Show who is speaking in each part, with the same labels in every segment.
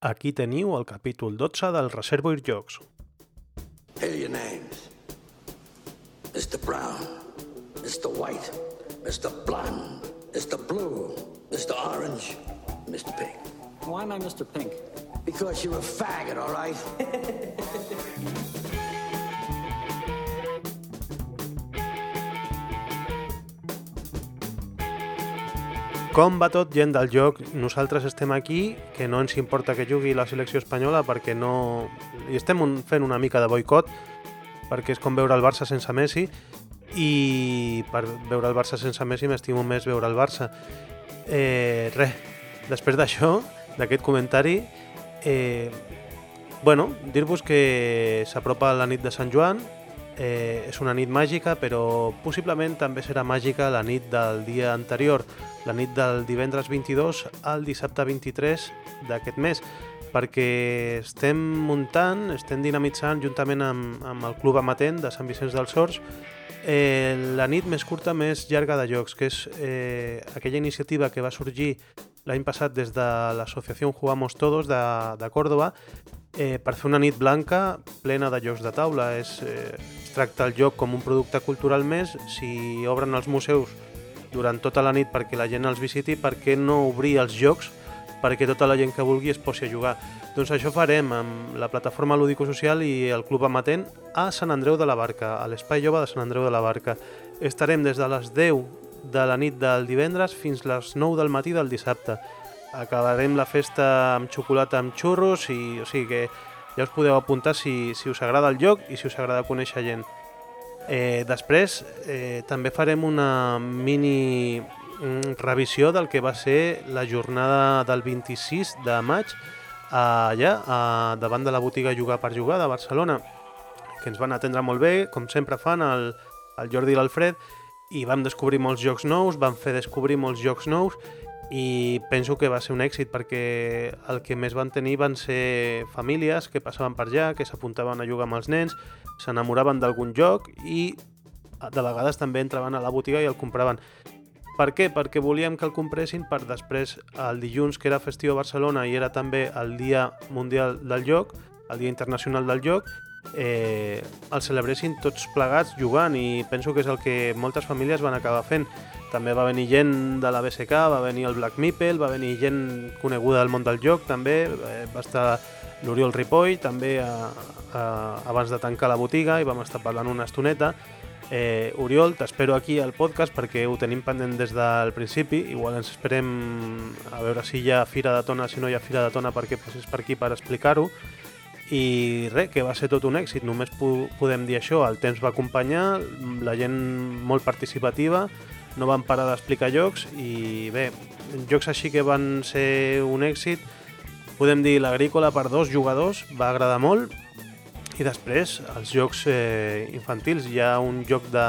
Speaker 1: Aquí teniu el capítol 12 del Reservoir Jocs.
Speaker 2: Your names. Mr. Brown, Mr. White, Mr. Blonde, Mr. Blue, Mr. Orange, Mr. Pink.
Speaker 3: Why am I Mr. Pink?
Speaker 2: Because you're a faggot, all right?
Speaker 1: Com va tot, gent del joc? Nosaltres estem aquí, que no ens importa que jugui la selecció espanyola perquè no... I estem un, fent una mica de boicot, perquè és com veure el Barça sense Messi, i per veure el Barça sense Messi m'estimo més veure el Barça. Eh, res, després d'això, d'aquest comentari, eh, bueno, dir-vos que s'apropa la nit de Sant Joan, eh, és una nit màgica, però possiblement també serà màgica la nit del dia anterior, la nit del divendres 22 al dissabte 23 d'aquest mes, perquè estem muntant, estem dinamitzant juntament amb, amb el Club Amatent de Sant Vicenç dels Horts eh, la nit més curta, més llarga de jocs, que és eh, aquella iniciativa que va sorgir l'any passat des de l'associació Jugamos Todos de, de Còrdoba eh, per fer una nit blanca plena de jocs de taula. És, eh, tracta el joc com un producte cultural més. Si obren els museus durant tota la nit perquè la gent els visiti, per què no obrir els jocs perquè tota la gent que vulgui es posi a jugar? Doncs això farem amb la plataforma Lúdico-Social i el Club Amatent a Sant Andreu de la Barca, a l'Espai Jove de Sant Andreu de la Barca. Estarem des de les 10 de la nit del divendres fins les 9 del matí del dissabte. Acabarem la festa amb xocolata amb xurros i o sigui que ja us podeu apuntar si, si us agrada el lloc i si us agrada conèixer gent. Eh, després eh, també farem una mini mm, revisió del que va ser la jornada del 26 de maig allà, a, davant de la botiga Jugar per Jugar de Barcelona, que ens van atendre molt bé, com sempre fan el, el Jordi i l'Alfred, i vam descobrir molts jocs nous, vam fer descobrir molts jocs nous i penso que va ser un èxit perquè el que més van tenir van ser famílies que passaven per allà, que s'apuntaven a jugar amb els nens, s'enamoraven d'algun joc i de vegades també entraven a la botiga i el compraven. Per què? Perquè volíem que el compressin per després, el dilluns, que era festiu a Barcelona i era també el Dia Mundial del Joc, el Dia Internacional del Joc, eh, el celebressin tots plegats jugant i penso que és el que moltes famílies van acabar fent. També va venir gent de la BSK, va venir el Black Meeple, va venir gent coneguda del món del joc també, eh, va estar l'Oriol Ripoll també a, a, abans de tancar la botiga i vam estar parlant una estoneta. Eh, Oriol, t'espero aquí al podcast perquè ho tenim pendent des del principi, igual ens esperem a veure si hi ha Fira de Tona, si no hi ha Fira de Tona perquè passis per aquí per explicar-ho i res, que va ser tot un èxit, només po podem dir això, el temps va acompanyar, la gent molt participativa, no van parar d'explicar jocs i bé, jocs així que van ser un èxit, podem dir l'agrícola per dos jugadors, va agradar molt, i després els jocs eh, infantils, hi ha un joc de,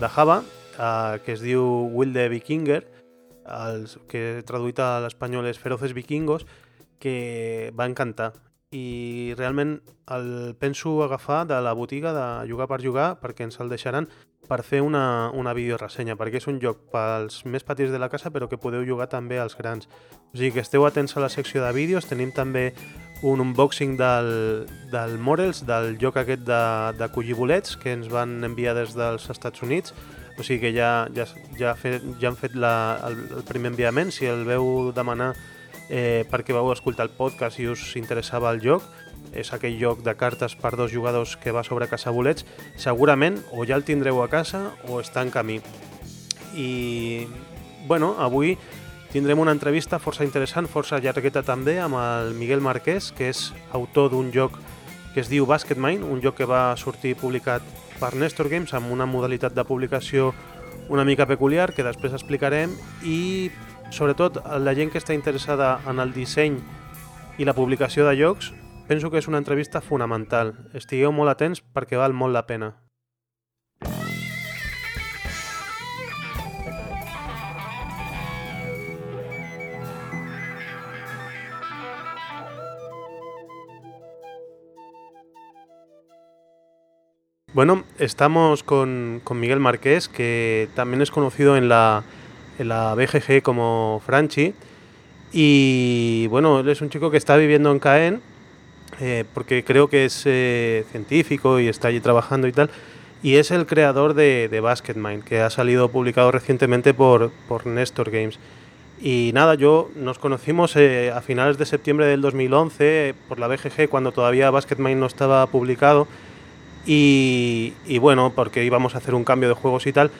Speaker 1: de Java eh, que es diu Wilde Vikinger, els, que traduït a l'espanyol és Feroces Vikingos, que va encantar i realment el penso agafar de la botiga de Jugar per Jugar perquè ens el deixaran per fer una, una videoressenya, perquè és un joc pels més petits de la casa però que podeu jugar també als grans. O sigui que esteu atents a la secció de vídeos, tenim també un unboxing del, del Morels, del joc aquest de, de collir bolets que ens van enviar des dels Estats Units, o sigui que ja, ja, ja, fet, ja han fet la, el, el primer enviament, si el veu demanar eh, perquè vau escoltar el podcast i us interessava el joc, és aquell joc de cartes per dos jugadors que va sobre caçabolets, segurament o ja el tindreu a casa o està en camí. I, bueno, avui tindrem una entrevista força interessant, força llargueta també, amb el Miguel Marquès, que és autor d'un joc que es diu Basketmine, un joc que va sortir publicat per Nestor Games amb una modalitat de publicació una mica peculiar que després explicarem i sobretot la gent que està interessada en el disseny i la publicació de llocs, penso que és una entrevista fonamental. Estigueu molt atents perquè val molt la pena. Bueno, estamos con, con Miguel Marqués, que también es conocido en la, en la BGG como Franchi Y bueno, él es un chico que está viviendo en Caen, eh, porque creo que es eh, científico y está allí trabajando y tal. Y es el creador de, de Basketmind, que ha salido publicado recientemente por, por Nestor Games. Y nada, yo nos conocimos eh, a finales de septiembre del 2011 por la BGG, cuando todavía Basketmind no estaba publicado. Y, y, bueno, porque íbamos a hacer un cambio de juegos y tal.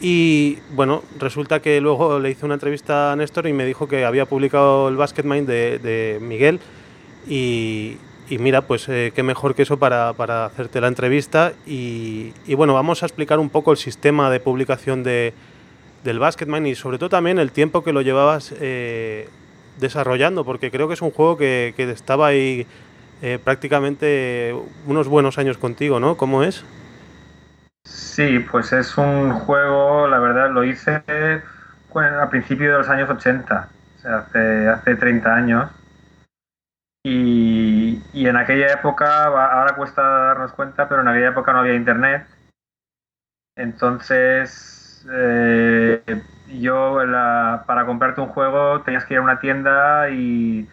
Speaker 1: Y bueno, resulta que luego le hice una entrevista a Néstor y me dijo que había publicado el Basketmind de, de Miguel. Y, y, mira, pues eh, qué mejor que eso para, para hacerte la entrevista. Y, y, bueno, vamos a explicar un poco el sistema de publicación de, del Basketmind y sobre todo también el tiempo que lo llevabas eh, desarrollando, porque creo que es un juego que, que estaba ahí eh, prácticamente unos buenos años contigo, ¿no? ¿Cómo es?
Speaker 3: Sí, pues es un juego, la verdad, lo hice a principios de los años 80, o sea, hace, hace 30 años. Y, y, en aquella época, ahora cuesta darnos cuenta, pero en aquella época no había internet. Entonces, eh, yo para comprarte un juego tenías que ir a una tienda y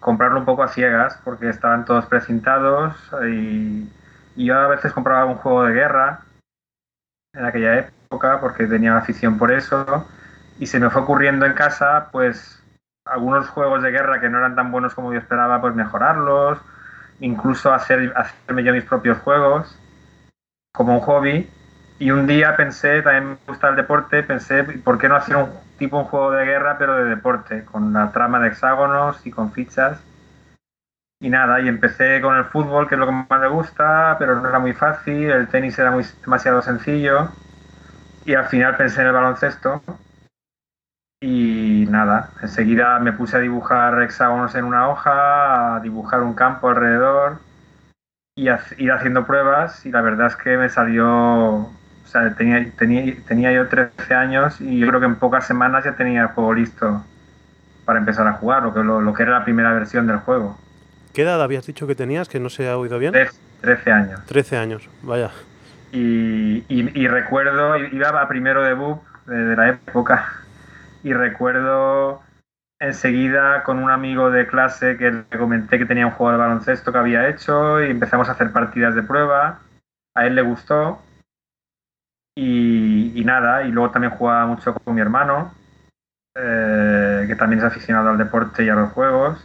Speaker 3: comprarlo un poco a ciegas, porque estaban todos precintados. Y yo a veces compraba un juego de guerra en aquella época porque tenía afición por eso y se me fue ocurriendo en casa pues algunos juegos de guerra que no eran tan buenos como yo esperaba pues mejorarlos incluso hacer hacerme yo mis propios juegos como un hobby. Y un día pensé también me gusta el deporte pensé por qué no hacer un tipo un juego de guerra pero de deporte con la trama de hexágonos y con fichas y nada, y empecé con el fútbol, que es lo que más me gusta, pero no era muy fácil, el tenis era muy, demasiado sencillo, y al final pensé en el baloncesto, y nada, enseguida me puse a dibujar hexágonos en una hoja, a dibujar un campo alrededor, y a, ir haciendo pruebas, y la verdad es que me salió, o sea, tenía, tenía, tenía yo 13 años, y yo creo que en pocas semanas ya tenía el juego listo para empezar a jugar, lo que, lo, lo que era la primera versión del juego.
Speaker 1: ¿Qué edad habías dicho que tenías? Que no se ha oído bien.
Speaker 3: 13 años.
Speaker 1: 13 años, vaya.
Speaker 3: Y, y, y recuerdo, iba a primero de BUP de, la época, y recuerdo enseguida con un amigo de clase que le comenté que tenía un juego de baloncesto que había hecho y empezamos a hacer partidas de prueba. A él le gustó. Y, y nada, y luego también jugaba mucho con mi hermano, eh, que también es aficionado al deporte y a los juegos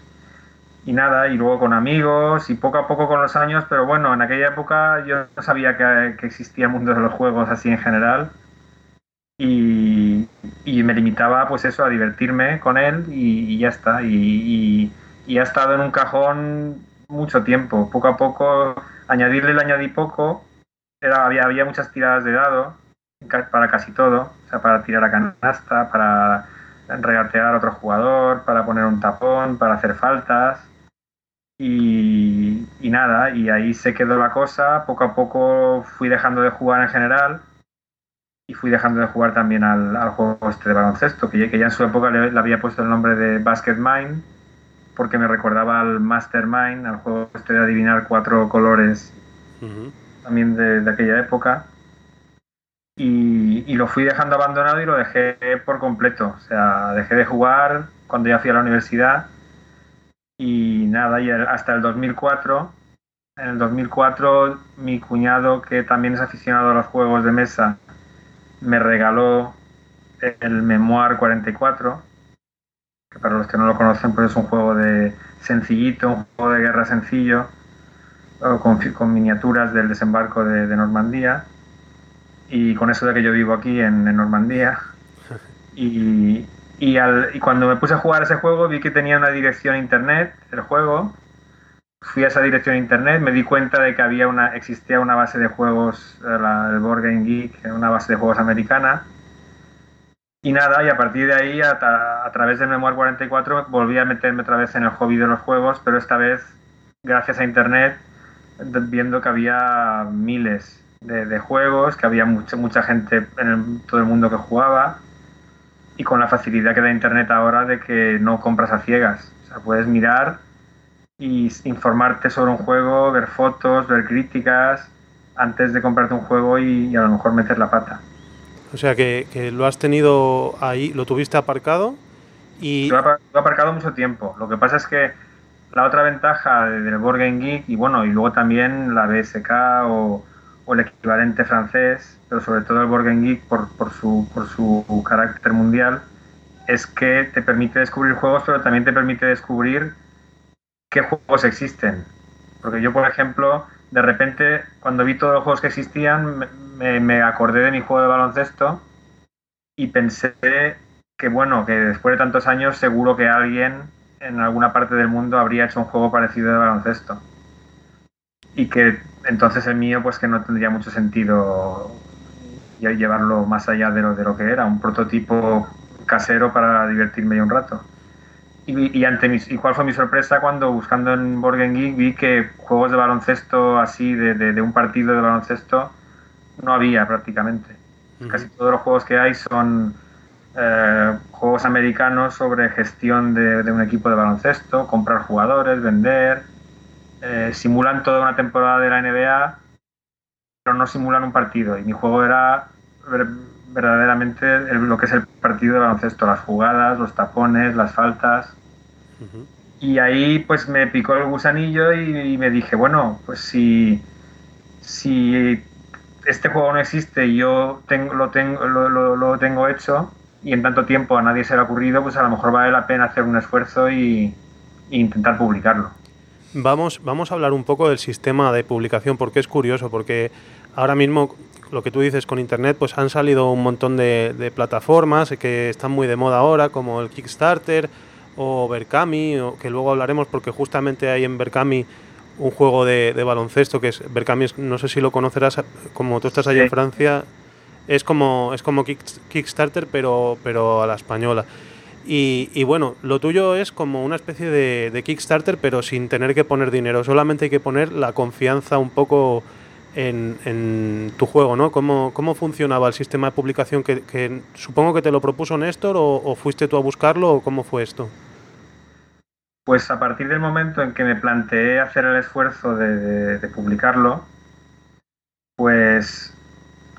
Speaker 3: y nada, y luego con amigos y poco a poco con los años, pero bueno, en aquella época yo no sabía que, que existía el mundo de los juegos así en general y, y, me limitaba pues eso, a divertirme con él y, ya está, y, y, ha estado en un cajón mucho tiempo, poco a poco, añadirle le añadí poco, era, había, había muchas tiradas de dado para casi todo, o sea, para tirar a canasta, para regatear a otro jugador, para poner un tapón, para hacer faltas. Y, y, nada, y ahí se quedó la cosa. Poco a poco fui dejando de jugar en general y fui dejando de jugar también al, al juego este de baloncesto, que, que, ya en su época le, le, había puesto el nombre de Basket Mind, porque me recordaba al Mastermind, al juego este de adivinar cuatro colores uh -huh. también de, de, aquella época. Y, y, lo fui dejando abandonado y lo dejé por completo. O sea, dejé de jugar cuando ya fui a la universidad y nada, y hasta el 2004, en el 2004 mi cuñado, que también es aficionado a los juegos de mesa, me regaló el Memoir 44, que para los que no lo conocen pues es un juego de sencillito, un juego de guerra sencillo, con, con miniaturas del desembarco de, de, Normandía, y con eso de que yo vivo aquí en, en Normandía, y, y, al, y, cuando me puse a jugar ese juego vi que tenía una dirección internet, el juego. Fui a esa dirección internet, me di cuenta de que había una, existía una base de juegos, la, el Board Game Geek, una base de juegos americana. Y nada, y a partir de ahí, a, través del Memoir 44, volví a meterme otra vez en el hobby de los juegos, pero esta vez, gracias a internet, viendo que había miles de, de juegos, que había mucha, mucha gente en el, todo el mundo que jugaba y con la facilidad que da Internet ahora de que no compras a ciegas. O sea, puedes mirar y informarte sobre un juego, ver fotos, ver críticas, antes de comprarte un juego y, y a lo mejor meter la pata.
Speaker 1: O sea, que, que, lo has tenido ahí, lo tuviste aparcado Y...
Speaker 3: Lo he aparcado mucho tiempo. Lo que pasa es que la otra ventaja del Board Game Geek, y bueno, y luego también la BSK o, o el equivalente francés, pero sobre todo el Game Geek por, por, su, por su carácter mundial, es que te permite descubrir juegos, pero también te permite descubrir qué juegos existen. Porque yo, por ejemplo, de repente, cuando vi todos los juegos que existían, me, me acordé de mi juego de baloncesto y pensé que, bueno, que después de tantos años seguro que alguien en alguna parte del mundo habría hecho un juego parecido de baloncesto. Y que entonces el mío, pues que no tendría mucho sentido llevarlo más allá de lo, de lo que era, un prototipo casero para divertirme un rato. Y, ante mis, y cuál fue mi sorpresa cuando buscando en Board Geek vi que juegos de baloncesto así, de, de, un partido de baloncesto, no había prácticamente. Casi todos los juegos que hay son eh, juegos americanos sobre gestión de, un equipo de baloncesto, comprar jugadores, vender, eh, simulan toda una temporada de la NBA, pero no simulan un partido. Y mi juego era verdaderamente lo que es el partido de baloncesto, las jugadas, los tapones, las faltas. Y ahí pues me picó el gusanillo y, me dije, bueno, pues si, si este juego no existe y yo tengo, lo, tengo, lo, lo, tengo hecho y en tanto tiempo a nadie se le ha ocurrido, pues a lo mejor vale la pena hacer un esfuerzo y, e intentar publicarlo.
Speaker 1: Vamos, vamos a hablar un poco del sistema de publicación, porque es curioso, porque ahora mismo lo que tú dices con Internet, pues han salido un montón de, plataformas que están muy de moda ahora, como el Kickstarter o Berkami, que luego hablaremos porque justamente hay en Berkami un juego de, baloncesto que es Berkami, no sé si lo conocerás, como tú estás allá en Francia, es como, es como Kickstarter pero, pero a la española. Y, bueno, lo tuyo es como una especie de, de, Kickstarter, pero sin tener que poner dinero. Solamente hay que poner la confianza un poco en, tu juego, ¿no? ¿Cómo, ¿Cómo, funcionaba el sistema de publicación? Que, supongo que te lo propuso Néstor o, fuiste tú a buscarlo o cómo fue esto.
Speaker 3: Pues a partir del momento en que me planteé hacer el esfuerzo de, publicarlo, pues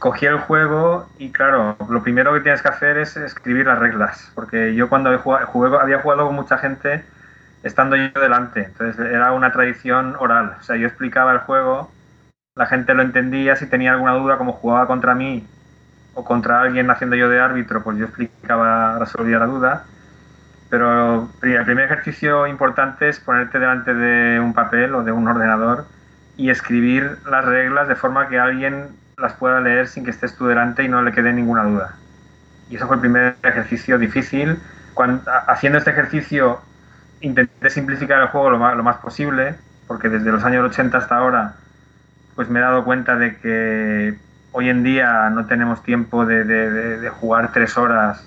Speaker 3: cogí el juego y claro, lo primero que tienes que hacer es escribir las reglas, porque yo cuando había jugado con mucha gente estando yo delante, entonces era una tradición oral, o sea, yo explicaba el juego la gente lo entendía, si tenía alguna duda, como jugaba contra mí o contra alguien haciendo yo de árbitro, pues yo explicaba, resolvía la duda. Pero el primer ejercicio importante es ponerte delante de un papel o de un ordenador y escribir las reglas de forma que alguien las pueda leer sin que estés tú delante y no le quede ninguna duda. Y eso fue el primer ejercicio difícil. Cuando, haciendo este ejercicio intenté simplificar el juego lo más, lo más posible, porque desde los años 80 hasta ahora pues me he dado cuenta de que hoy en día no tenemos tiempo de, jugar tres horas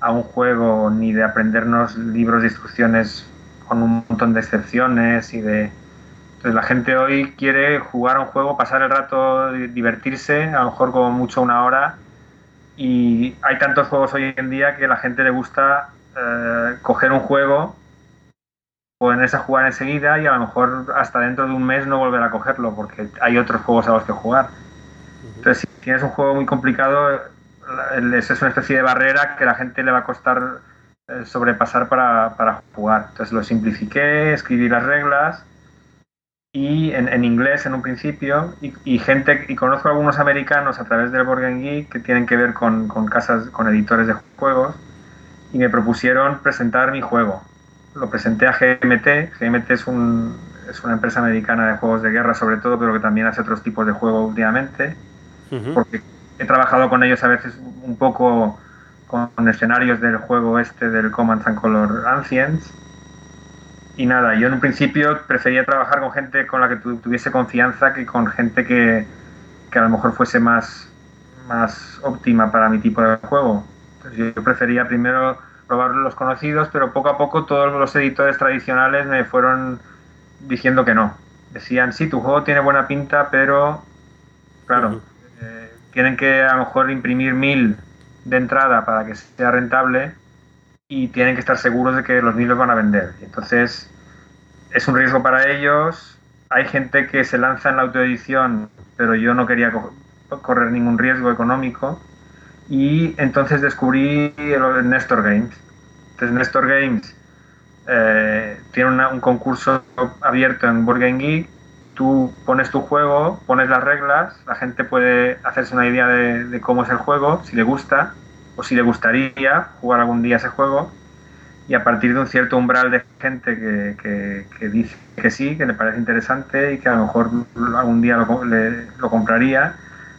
Speaker 3: a un juego ni de aprendernos libros de instrucciones con un montón de excepciones y de... La gente hoy quiere jugar a un juego, pasar el rato, divertirse, a lo mejor como mucho una hora. Y hay tantos juegos hoy en día que a la gente le gusta eh, coger un juego ponerse a jugar enseguida y a lo mejor hasta dentro de un mes no volver a cogerlo porque hay otros juegos a los que jugar. Entonces, si tienes un juego muy complicado, es una especie de barrera que a la gente le va a costar eh, sobrepasar para, jugar. Entonces lo simplifiqué, escribí las reglas y en, inglés en un principio y, gente y conozco algunos americanos a través del Board Geek que tienen que ver con, con casas, con editores de juegos y me propusieron presentar mi juego lo presenté a GMT. GMT es, un, es una empresa americana de juegos de guerra sobre todo, pero que también hace otros tipos de juegos últimamente. Porque he trabajado con ellos a veces un poco con escenarios del juego este del Command and Color Ancients. Y nada, yo en un principio prefería trabajar con gente con la que tuviese confianza que con gente que, que a lo mejor fuese más, más óptima para mi tipo de juego. Entonces yo prefería primero probar los conocidos, pero poco a poco todos los editores tradicionales me fueron diciendo que no. Decían, sí, tu juego tiene buena pinta, pero claro, eh, tienen que a lo mejor imprimir mil de entrada para que sea rentable y tienen que estar seguros de que los mil los van a vender. Entonces, es un riesgo para ellos. Hay gente que se lanza en la autoedición, pero yo no quería correr ningún riesgo económico y entonces descubrí el Nestor Games. Entonces Nestor Games eh, tiene un concurso abierto en Board Game tú pones tu juego, pones las reglas, la gente puede hacerse una idea de, cómo es el juego, si le gusta o si le gustaría jugar algún día ese juego y a partir de un cierto umbral de gente que, dice que sí, que le parece interesante y que a lo mejor algún día lo, lo compraría,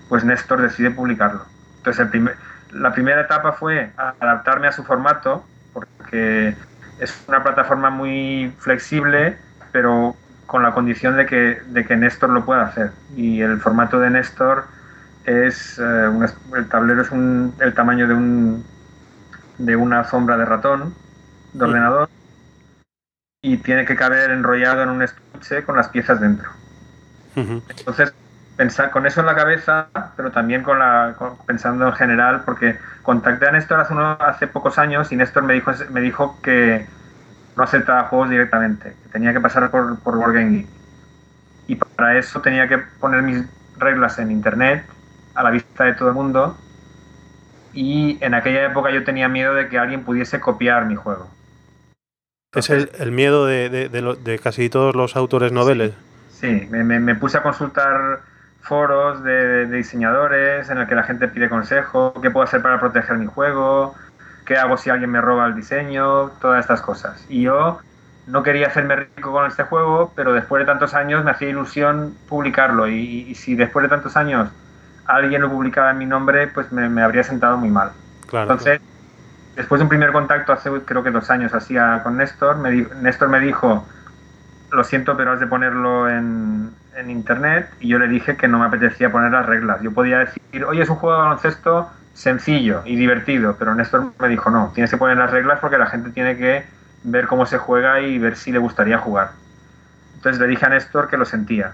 Speaker 3: pues Néstor decide publicarlo. Entonces el primer, la primera etapa fue adaptarme a su formato, porque es una plataforma muy flexible, pero con la condición de que, de que Néstor lo pueda hacer. Y el formato de Néstor es, eh, el tablero es un, el tamaño de, un, de una sombra de ratón, de ordenador, y tiene que caber enrollado en un estuche con las piezas dentro. Entonces, pensar con eso en la cabeza, pero también con la, pensando en general, porque contacté a Néstor hace, hace pocos años y Néstor me dijo, me dijo que no aceptaba juegos directamente, que tenía que pasar por, por Geek. Y para eso tenía que poner mis reglas en internet, a la vista de todo el mundo, y en aquella época yo tenía miedo de que alguien pudiese copiar mi juego.
Speaker 1: es el, miedo de, de, casi todos los autores noveles.
Speaker 3: Sí, me, me puse a consultar foros de, diseñadores en el que la gente pide consejo, qué puedo hacer para proteger mi juego, qué hago si alguien me roba el diseño, todas estas cosas. Y yo no quería hacerme rico con este juego, pero después de tantos años me hacía ilusión publicarlo y, si después de tantos años alguien lo publicaba en mi nombre, pues me, habría sentado muy mal. Entonces, después de un primer contacto hace creo que dos años hacía con Néstor, me Néstor me dijo, lo siento, pero has de ponerlo en, en internet y yo le dije que no me apetecía poner las reglas. Yo podía decir, oye, es un juego de baloncesto sencillo y divertido, pero Néstor me dijo, no, tienes que poner las reglas porque la gente tiene que ver cómo se juega y ver si le gustaría jugar. Entonces le dije a Néstor que lo sentía,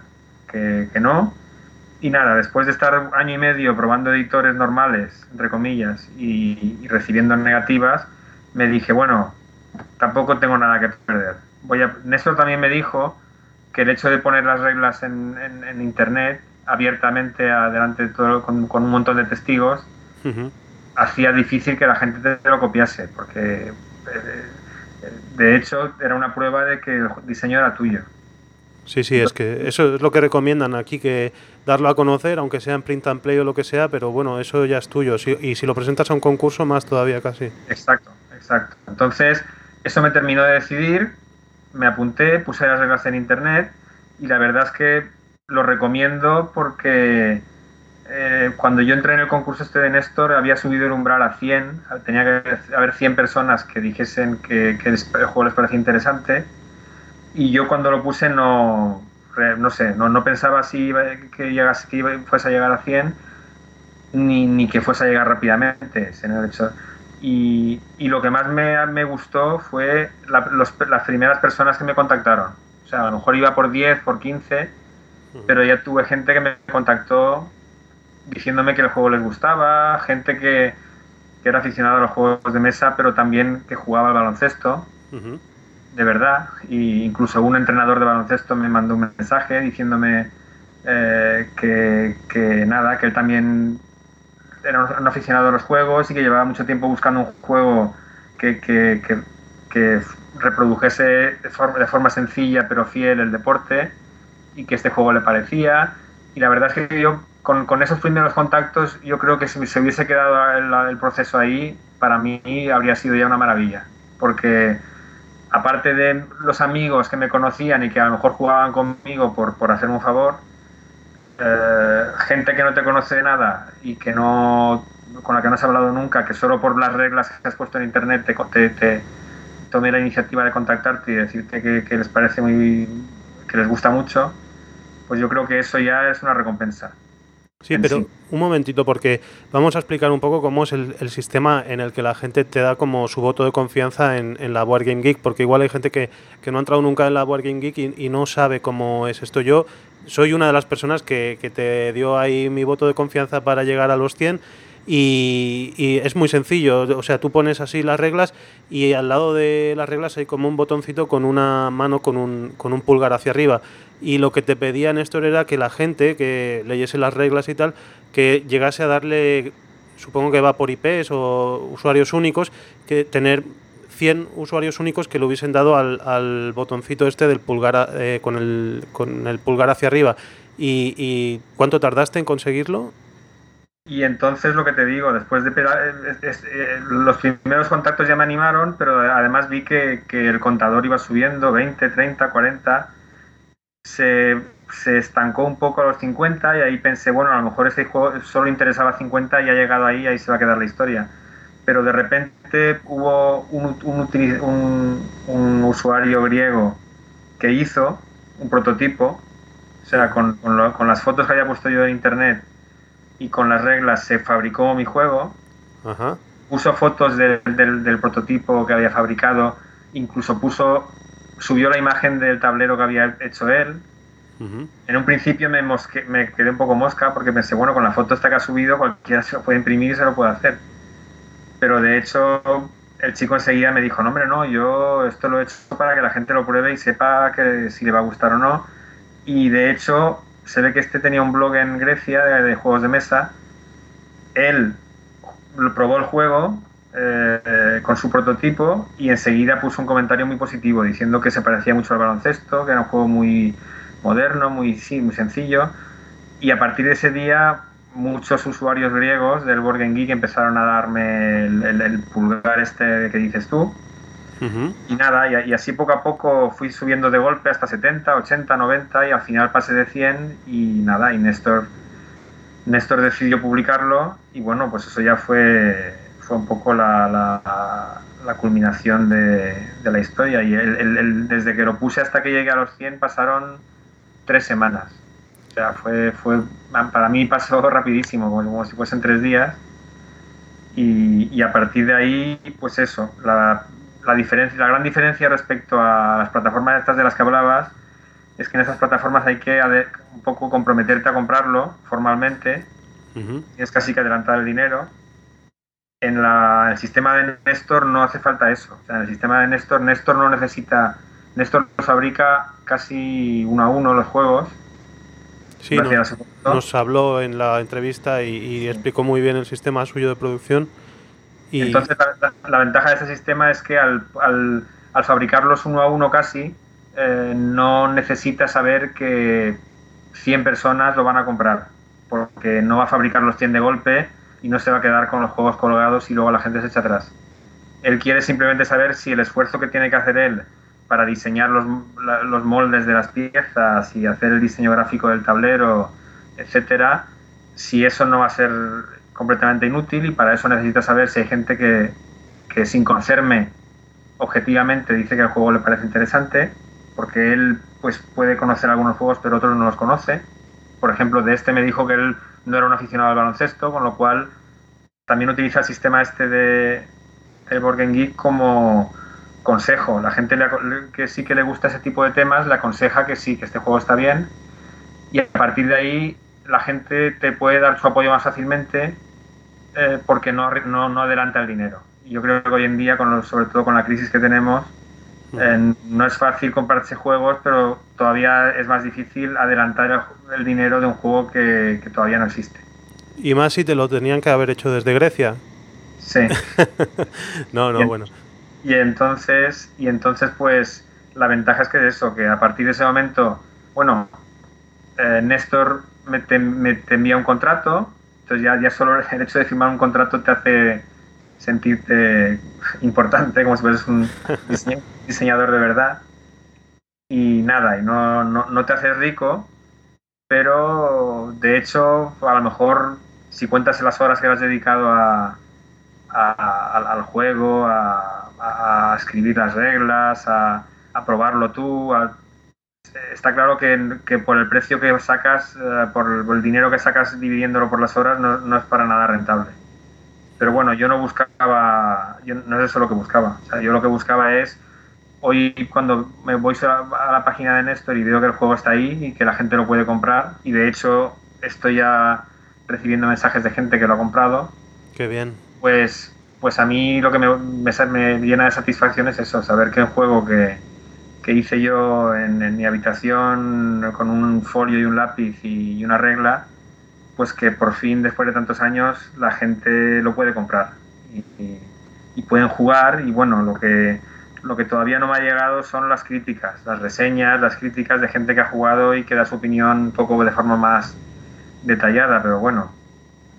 Speaker 3: que, no. Y nada, después de estar año y medio probando editores normales, entre comillas, y, recibiendo negativas, me dije, bueno, tampoco tengo nada que perder. Voy a... Néstor también me dijo que el hecho de poner las reglas en, internet abiertamente adelante todo, con, un montón de testigos hacía difícil que la gente te lo copiase porque eh, de hecho era una prueba de que el diseño era tuyo.
Speaker 1: Sí, sí, es que eso es lo que recomiendan aquí, que darlo a conocer, aunque sea en print and play o lo que sea, pero bueno, eso ya es tuyo. y si lo presentas a un concurso, más todavía casi.
Speaker 3: Exacto, exacto. Entonces, eso me terminó de decidir me apunté, puse las reglas en internet y la verdad es que lo recomiendo porque eh, cuando yo entré en el concurso este de Néstor había subido el umbral a 100, tenía que haber 100 personas que dijesen que, el juego les parecía interesante y yo cuando lo puse no, no sé, no, pensaba si que, llegase, que fuese a llegar a 100 ni, ni que fuese a llegar rápidamente. Hecho, y, lo que más me, gustó fue las primeras personas que me contactaron. O sea, a lo mejor iba por 10, por 15, pero ya tuve gente que me contactó diciéndome que el juego les gustaba, gente que, era aficionada a los juegos de mesa, pero también que jugaba al baloncesto, de verdad. Y incluso un entrenador de baloncesto me mandó un mensaje diciéndome eh, que, que, nada, que él también era un aficionado a los juegos y que llevaba mucho tiempo buscando un juego que, que, que, reprodujese de forma, de forma, sencilla pero fiel el deporte y que este juego le parecía. Y la verdad es que yo, con, con esos primeros contactos, yo creo que si se hubiese quedado el, el, proceso ahí, para mí habría sido ya una maravilla. Porque aparte de los amigos que me conocían y que a lo mejor jugaban conmigo por, por hacerme un favor, eh, gente que no te conoce de nada y que no con la que no has hablado nunca, que solo por las reglas que has puesto en internet te, te, tome la iniciativa de contactarte y decirte que, les parece muy que les gusta mucho, pues yo creo que eso ya es una recompensa.
Speaker 1: Sí, pero un momentito, porque vamos a explicar un poco cómo es el, sistema en el que la gente te da como su voto de confianza en, la Board Game Geek, porque igual hay gente que, no ha entrado nunca en la Board Game Geek y, y, no sabe cómo es esto. Yo soy una de las personas que, que, te dio ahí mi voto de confianza para llegar a los 100 y, y, es muy sencillo, o sea, tú pones así las reglas y al lado de las reglas hay como un botoncito con una mano con un, con un pulgar hacia arriba y lo que te pedía Néstor era que la gente que leyese las reglas y tal, que llegase a darle, supongo que va por IPs o usuarios únicos, que tener 100 usuarios únicos que le hubiesen dado al, botoncito este del pulgar eh, con, el, con el pulgar hacia arriba. ¿Y, cuánto tardaste en conseguirlo?
Speaker 3: Y entonces lo que te digo, después de eh, los primeros contactos ya me animaron, pero además vi que, que, el contador iba subiendo, 20, 30, 40. Se, se, estancó un poco a los 50 y ahí pensé, bueno, a lo mejor este juego solo interesaba 50 y ha llegado ahí, ahí se va a quedar la historia. Pero de repente hubo un, un, usuario griego que hizo un prototipo, o sea, con, con, las fotos que había puesto yo en internet y con las reglas se fabricó mi juego, puso fotos del, del, prototipo que había fabricado, incluso puso, subió la imagen del tablero que había hecho él. En un principio me, me quedé un poco mosca porque pensé, bueno, con la foto esta que ha subido cualquiera se lo puede imprimir y se lo puede hacer pero de hecho el chico enseguida me dijo, no hombre, no, yo esto lo he hecho para que la gente lo pruebe y sepa que si le va a gustar o no. Y de hecho se ve que este tenía un blog en Grecia de, juegos de mesa. Él probó el juego eh, con su prototipo y enseguida puso un comentario muy positivo diciendo que se parecía mucho al baloncesto, que era un juego muy moderno, muy, sí, muy sencillo. Y a partir de ese día muchos usuarios griegos del Board Geek empezaron a darme el, pulgar este que dices tú. Y nada, y, así poco a poco fui subiendo de golpe hasta 70, 80, 90 y al final pasé de 100 y nada, y Néstor, Néstor decidió publicarlo y bueno, pues eso ya fue, fue un poco la, la, culminación de, de, la historia y el, desde que lo puse hasta que llegué a los 100 pasaron tres semanas. O sea, fue, fue, para mí pasó rapidísimo, como, si fuesen tres días. Y, a partir de ahí, pues eso, la, la, diferencia, la gran diferencia respecto a las plataformas estas de las que hablabas es que en esas plataformas hay que un poco comprometerte a comprarlo formalmente, y es casi que adelantar el dinero. En el sistema de Nestor no hace falta eso. O sea, en el sistema de Nestor, Nestor no necesita. Nestor fabrica casi uno a uno los juegos
Speaker 1: Sí, nos, habló en la entrevista y, explicó muy bien el sistema suyo de producción.
Speaker 3: Y... Entonces, la, ventaja de este sistema es que al, al, fabricarlos uno a uno casi, eh, no necesita saber que 100 personas lo van a comprar, porque no va a fabricar los 100 de golpe y no se va a quedar con los juegos colgados y luego la gente se echa atrás. Él quiere simplemente saber si el esfuerzo que tiene que hacer él para diseñar los, los, moldes de las piezas y hacer el diseño gráfico del tablero, etcétera, si eso no va a ser completamente inútil y para eso necesita saber si hay gente que, que sin conocerme objetivamente dice que el juego le parece interesante, porque él pues puede conocer algunos juegos pero otros no los conoce. Por ejemplo, de este me dijo que él no era un aficionado al baloncesto, con lo cual también utiliza el sistema este de el Board Geek como consejo. La gente que sí que le gusta ese tipo de temas le aconseja que sí, que este juego está bien. Y a partir de ahí la gente te puede dar su apoyo más fácilmente eh, porque no, no, adelanta el dinero. Yo creo que hoy en día, con sobre todo con la crisis que tenemos, eh, no es fácil comprarse juegos, pero todavía es más difícil adelantar el, dinero de un juego que, que, todavía no existe.
Speaker 1: Y más si te lo tenían que haber hecho desde Grecia.
Speaker 3: Sí.
Speaker 1: no, no, bueno.
Speaker 3: Y entonces, y entonces pues la ventaja es que de eso, que a partir de ese momento, bueno, eh, Néstor me te, envía un contrato, entonces ya, ya solo el hecho de firmar un contrato te hace sentirte importante, como si fueras un diseñador de verdad. Y nada, y no, no, no te haces rico, pero de hecho, a lo mejor si cuentas las horas que has dedicado a, al juego, a, a escribir las reglas, a, a probarlo tú. está claro que, por el precio que sacas, eh, por, el, dinero que sacas dividiéndolo por las horas, no, es para nada rentable. Pero bueno, yo no buscaba, yo, no es eso lo que buscaba. Yo lo que buscaba es, hoy cuando me voy a la página de Néstor y veo que el juego está ahí y que la gente lo puede comprar, y de hecho estoy ya recibiendo mensajes de gente que lo ha comprado.
Speaker 1: Qué bien.
Speaker 3: Pues pues a mí lo que me, me, llena de satisfacción es eso, saber que un juego que, que hice yo en, mi habitación con un folio y un lápiz y, una regla, pues que por fin, después de tantos años, la gente lo puede comprar. Y, y pueden jugar y bueno, lo que, lo que todavía no me ha llegado son las críticas, las reseñas, las críticas de gente que ha jugado y que da su opinión un poco de forma más detallada, pero bueno,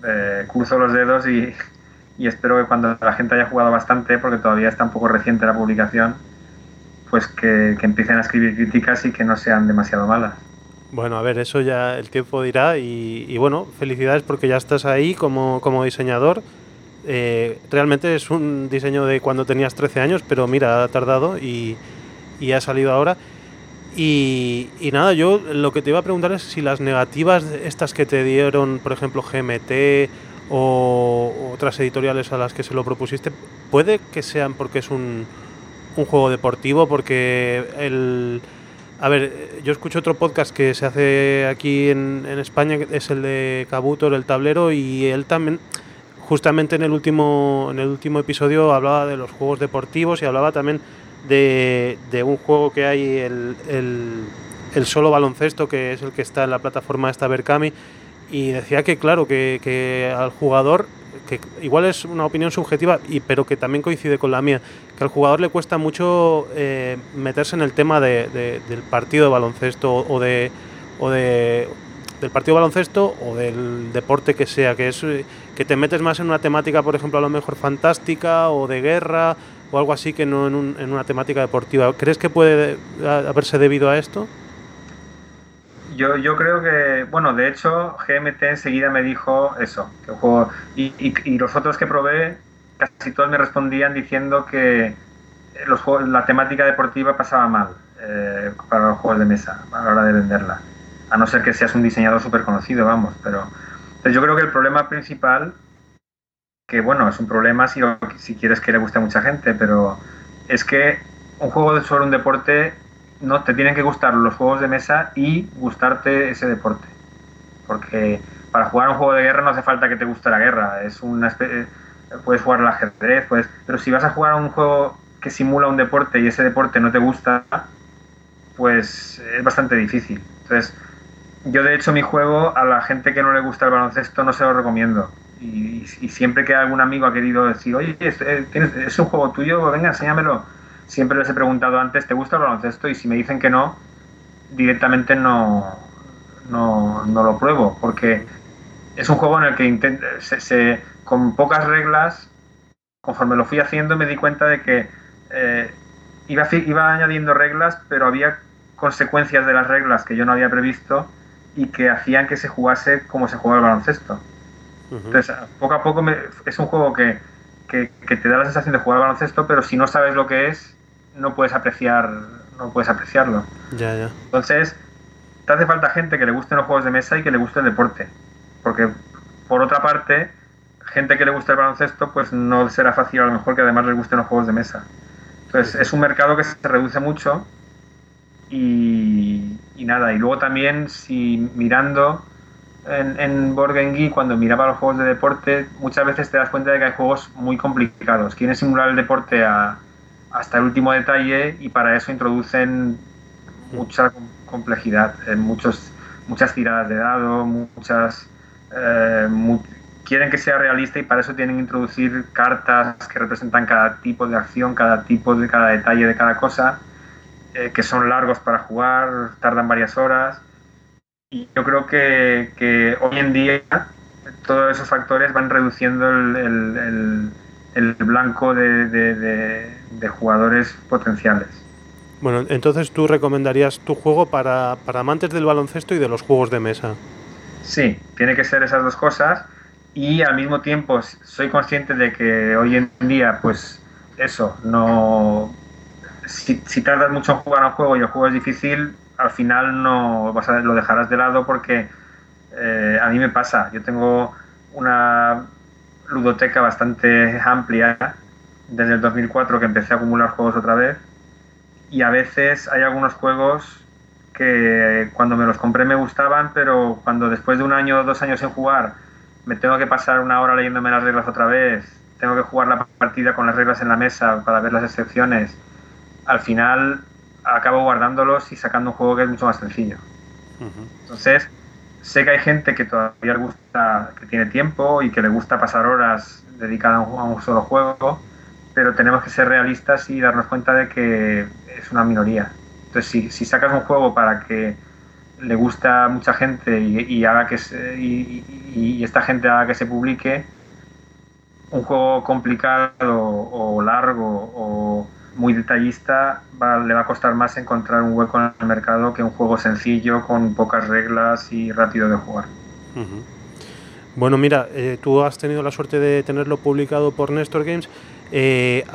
Speaker 3: eh, cruzo los dedos y, y espero que cuando la gente haya jugado bastante, porque todavía está un poco reciente la publicación, pues que, empiecen a escribir críticas y que no sean demasiado malas.
Speaker 1: Bueno, a ver, eso ya el tiempo dirá y, bueno, felicidades porque ya estás ahí como, como diseñador. Eh, realmente es un diseño de cuando tenías 13 años, pero mira, ha tardado y, y ha salido ahora. Y, y, nada, yo lo que te iba a preguntar es si las negativas estas que te dieron, por ejemplo, GMT o otras editoriales a las que se lo propusiste, puede que sean porque es un, un juego deportivo, porque el... A ver, yo escucho otro podcast que se hace aquí en, en España, es el de Kabuto, el tablero, y él también, justamente en el último, en el último episodio, hablaba de los juegos deportivos y hablaba también de, de un juego que hay, el, el, solo baloncesto, que es el que está en la plataforma esta Berkami, y decía que, claro, que, que al jugador que igual es una opinión subjetiva, y, pero que también coincide con la mía, que al jugador le cuesta mucho eh, meterse en el tema de, del partido de baloncesto o de, o de del partido de baloncesto o del deporte que sea, que es que te metes más en una temática, por ejemplo, a lo mejor fantástica o de guerra o algo así que no en, en una temática deportiva. ¿Crees que puede haberse debido a esto?
Speaker 3: yo, yo creo que, bueno, de hecho, GMT enseguida me dijo eso, que juego, y, y, los otros que probé, casi todos me respondían diciendo que los juegos, la temática deportiva pasaba mal eh, para los juegos de mesa a la hora de venderla. A no ser que seas un diseñador súper conocido, vamos, pero... Yo creo que el problema principal, que bueno, es un problema si, si quieres que le guste a mucha gente, pero es que un juego sobre un deporte no te tienen que gustar los juegos de mesa y gustarte ese deporte. Porque para jugar un juego de guerra no hace falta que te guste la guerra. Es una eh, puedes jugar al ajedrez, pues, pero si vas a jugar a un juego que simula un deporte y ese deporte no te gusta, pues es bastante difícil. Entonces, yo de hecho mi juego a la gente que no le gusta el baloncesto no se lo recomiendo. Y, siempre que algún amigo ha querido decir, oye, ¿es, eh, ¿es un juego tuyo? Venga, enséñamelo siempre les he preguntado antes, ¿te gusta el baloncesto? Y si me dicen que no, directamente no, no, lo pruebo, porque es un juego en el que se, con pocas reglas, conforme lo fui haciendo, me di cuenta de que eh, iba, iba añadiendo reglas, pero había consecuencias de las reglas que yo no había previsto y que hacían que se jugase como se juega el baloncesto. Entonces, poco a poco es un juego que, que, que, te da la sensación de jugar al baloncesto, pero si no sabes lo que es, no puedes apreciar no puedes apreciarlo.
Speaker 1: Ya, ya.
Speaker 3: Entonces, te hace falta gente que le gusten los juegos de mesa y que le guste el deporte. Porque, por otra parte, gente que le guste el baloncesto, pues no será fácil a lo mejor que además le gusten los juegos de mesa. Entonces, es un mercado que se reduce mucho y, nada. Y luego también, si mirando en, en Board Game cuando miraba los juegos de deporte, muchas veces te das cuenta de que hay juegos muy complicados. Quieren simular el deporte a hasta el último detalle y para eso introducen mucha complejidad, en muchos, muchas tiradas de dado, muchas... Eh, quieren que sea realista y para eso tienen que introducir cartas que representan cada tipo de acción, cada tipo de cada detalle de cada cosa, eh, que son largos para jugar, tardan varias horas. Y yo creo que, que hoy en día todos esos factores van reduciendo el el blanco de, jugadores potenciales.
Speaker 1: Bueno, entonces tú recomendarías tu juego para, amantes del baloncesto y de los juegos de mesa.
Speaker 3: Sí, tiene que ser esas dos cosas y al mismo tiempo soy consciente de que hoy en día, pues eso, no. Si, tardas mucho en jugar a un juego y el juego es difícil, al final no vas a, lo dejarás de lado porque eh, a mí me pasa. Yo tengo una ludoteca bastante amplia desde el 2004 que empecé a acumular juegos otra vez y a veces hay algunos juegos que cuando me los compré me gustaban, pero cuando después de un año o dos años sin jugar me tengo que pasar una hora leyéndome las reglas otra vez, tengo que jugar la partida con las reglas en la mesa para ver las excepciones, al final acabo guardándolos y sacando un juego que es mucho más sencillo. Entonces, Sé que hay gente que todavía le gusta, que tiene tiempo y que le gusta pasar horas dedicadas a un, solo juego, pero tenemos que ser realistas y darnos cuenta de que es una minoría. Entonces, si, si sacas un juego para que le gusta a mucha gente y, haga que y, esta gente haga que se publique, un juego complicado o largo o muy detallista le va a costar más encontrar un hueco en el mercado que un juego sencillo con pocas reglas y rápido de jugar.
Speaker 1: Bueno, mira, eh, tú has tenido la suerte de tenerlo publicado por Nestor Games. Eh,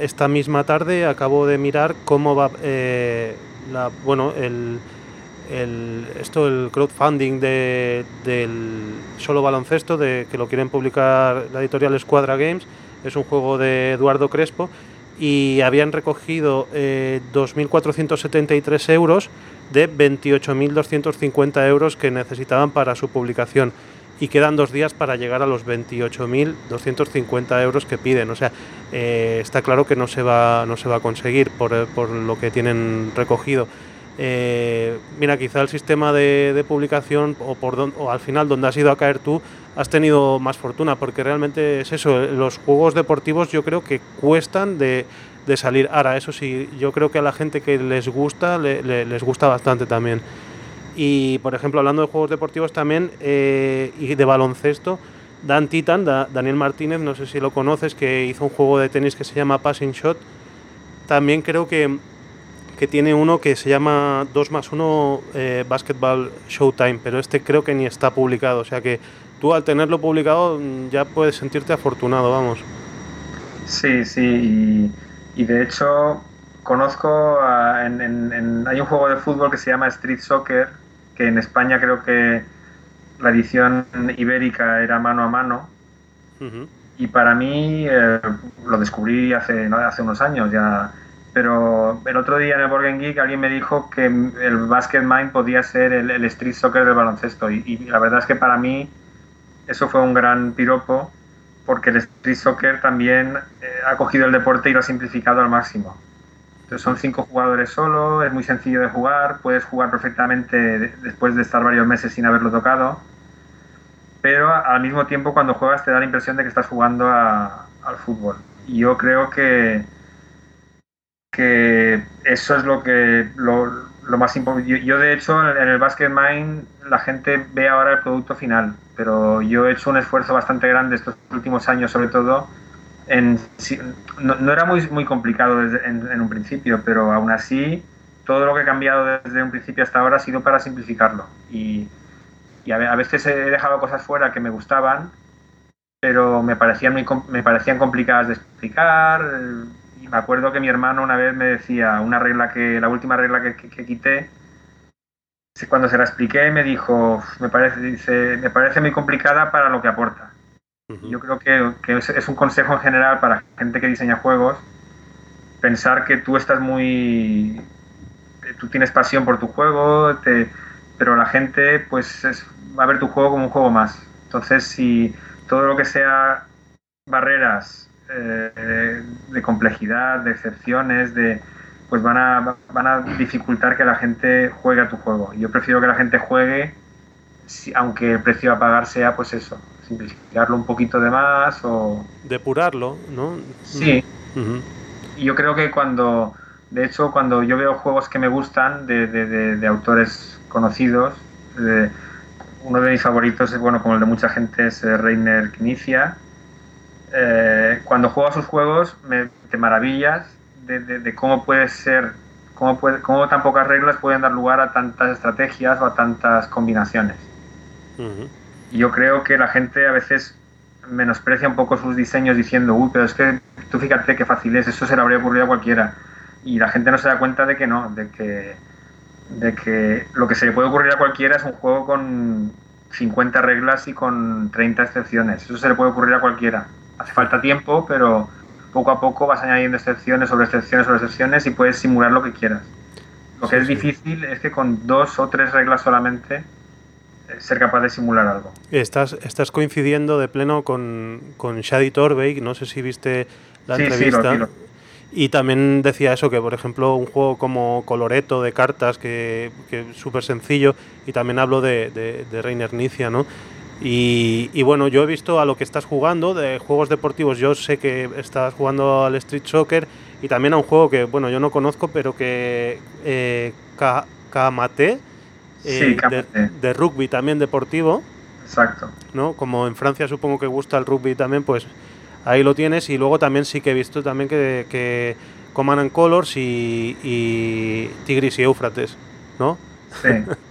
Speaker 1: esta misma tarde acabo de mirar cómo va eh, la, bueno, el, el, esto, el crowdfunding de, del solo baloncesto, de que lo quieren publicar la editorial Escuadra Games. Es un juego de Eduardo Crespo y habían recogido 2.473 euros de 28.250 euros que necesitaban para su publicación y quedan dos días para llegar a los 28.250 euros que piden. O sea, eh, está claro que no se va, no se va a conseguir por, por lo que tienen recogido. Eh, mira, quizá el sistema de, publicación o, por o al final donde has ido a caer tú, has tenido más fortuna, porque realmente es eso, los juegos deportivos yo creo que cuestan de, salir. Ahora, eso sí, yo creo que a la gente que les gusta, les gusta bastante también. Y por ejemplo, hablando de juegos deportivos también eh, y de baloncesto, Dan Titan, Daniel Martínez, no sé si lo conoces, que hizo un juego de tenis que se llama Passing Shot. También creo que, que tiene uno que se llama 2 más 1 eh, Basketball Showtime, pero este creo que ni está publicado. O sea que tú al tenerlo publicado mm, ya puedes sentirte afortunado, vamos.
Speaker 3: Sí, sí, y, de hecho conozco, en, hay un juego de fútbol que se llama Street Soccer, que en España creo que la edición ibérica era mano a mano. Y para mí eh, lo descubrí hace, hace unos años ya. Pero el otro día en el Board Geek alguien me dijo que el Basket Mind podía ser el, Street Soccer del baloncesto. Y, la verdad es que para mí eso fue un gran piropo porque el Street Soccer también eh, ha cogido el deporte y lo ha simplificado al máximo son cinco jugadores solo, es muy sencillo de jugar, puedes jugar perfectamente después de estar varios meses sin haberlo tocado, pero al mismo tiempo cuando juegas te da la impresión de que estás jugando al fútbol. Y yo creo que, que eso es lo que lo, más importante. Yo, de hecho en el Basket Mind la gente ve ahora el producto final, pero yo he hecho un esfuerzo bastante grande estos últimos años sobre todo no, era muy, muy complicado en, un principio, pero aún así todo lo que he cambiado desde un principio hasta ahora ha sido para simplificarlo. Y, a, veces he dejado cosas fuera que me gustaban, pero me parecían, me parecían complicadas de explicar. Y me acuerdo que mi hermano una vez me decía una regla que, la última regla que, que, quité, cuando se la expliqué me dijo, me parece, dice, me parece muy complicada para lo que aporta. Yo creo que, es, un consejo en general para gente que diseña juegos, pensar que tú estás muy... tú tienes pasión por tu juego, pero la gente pues va a ver tu juego como un juego más. Entonces, si todo lo que sea barreras eh, de complejidad, de excepciones, de pues van a, van a dificultar que la gente juegue a tu juego. Yo prefiero que la gente juegue, aunque el precio a pagar sea pues eso, simplificarlo un poquito de más o...
Speaker 1: Depurarlo, ¿no?
Speaker 3: Sí. Y yo creo que cuando, de hecho, cuando yo veo juegos que me gustan de, de, autores conocidos, uno de mis favoritos es, bueno, como el de mucha gente, es eh, Reiner Knizia. Eh, cuando juego a sus juegos me, te maravillas de, cómo puede ser, cómo, puede, cómo tan pocas reglas pueden dar lugar a tantas estrategias o a tantas combinaciones yo creo que la gente a veces menosprecia un poco sus diseños diciendo, uy, pero es que tú fíjate qué fácil es, eso se le habría ocurrido a cualquiera. Y la gente no se da cuenta de que no, de que, de que lo que se le puede ocurrir a cualquiera es un juego con 50 reglas y con 30 excepciones. Eso se le puede ocurrir a cualquiera. Hace falta tiempo, pero poco a poco vas añadiendo excepciones sobre excepciones sobre excepciones y puedes simular lo que quieras. Lo que es difícil es que con dos o tres reglas solamente ser capaz de simular algo.
Speaker 1: Estás, estás coincidiendo de pleno con, con Shadi Torbeck, no sé si viste la entrevista. Y también decía eso, que por ejemplo un juego como Coloreto de cartas, que, es súper sencillo, y también hablo de, de, Reiner Nicia, ¿no? Y, y, bueno, yo he visto a lo que estás jugando de juegos deportivos. Yo sé que estás jugando al Street Soccer y también a un juego que, bueno, yo no conozco, pero que eh, Kamate,
Speaker 3: sí,
Speaker 1: de, de, rugby también deportivo.
Speaker 3: Exacto.
Speaker 1: ¿no? Como en Francia supongo que gusta el rugby también, pues ahí lo tienes. Y luego también sí que he visto también que, que Command and Colors y, y Tigris y Éufrates, ¿no?
Speaker 3: Sí.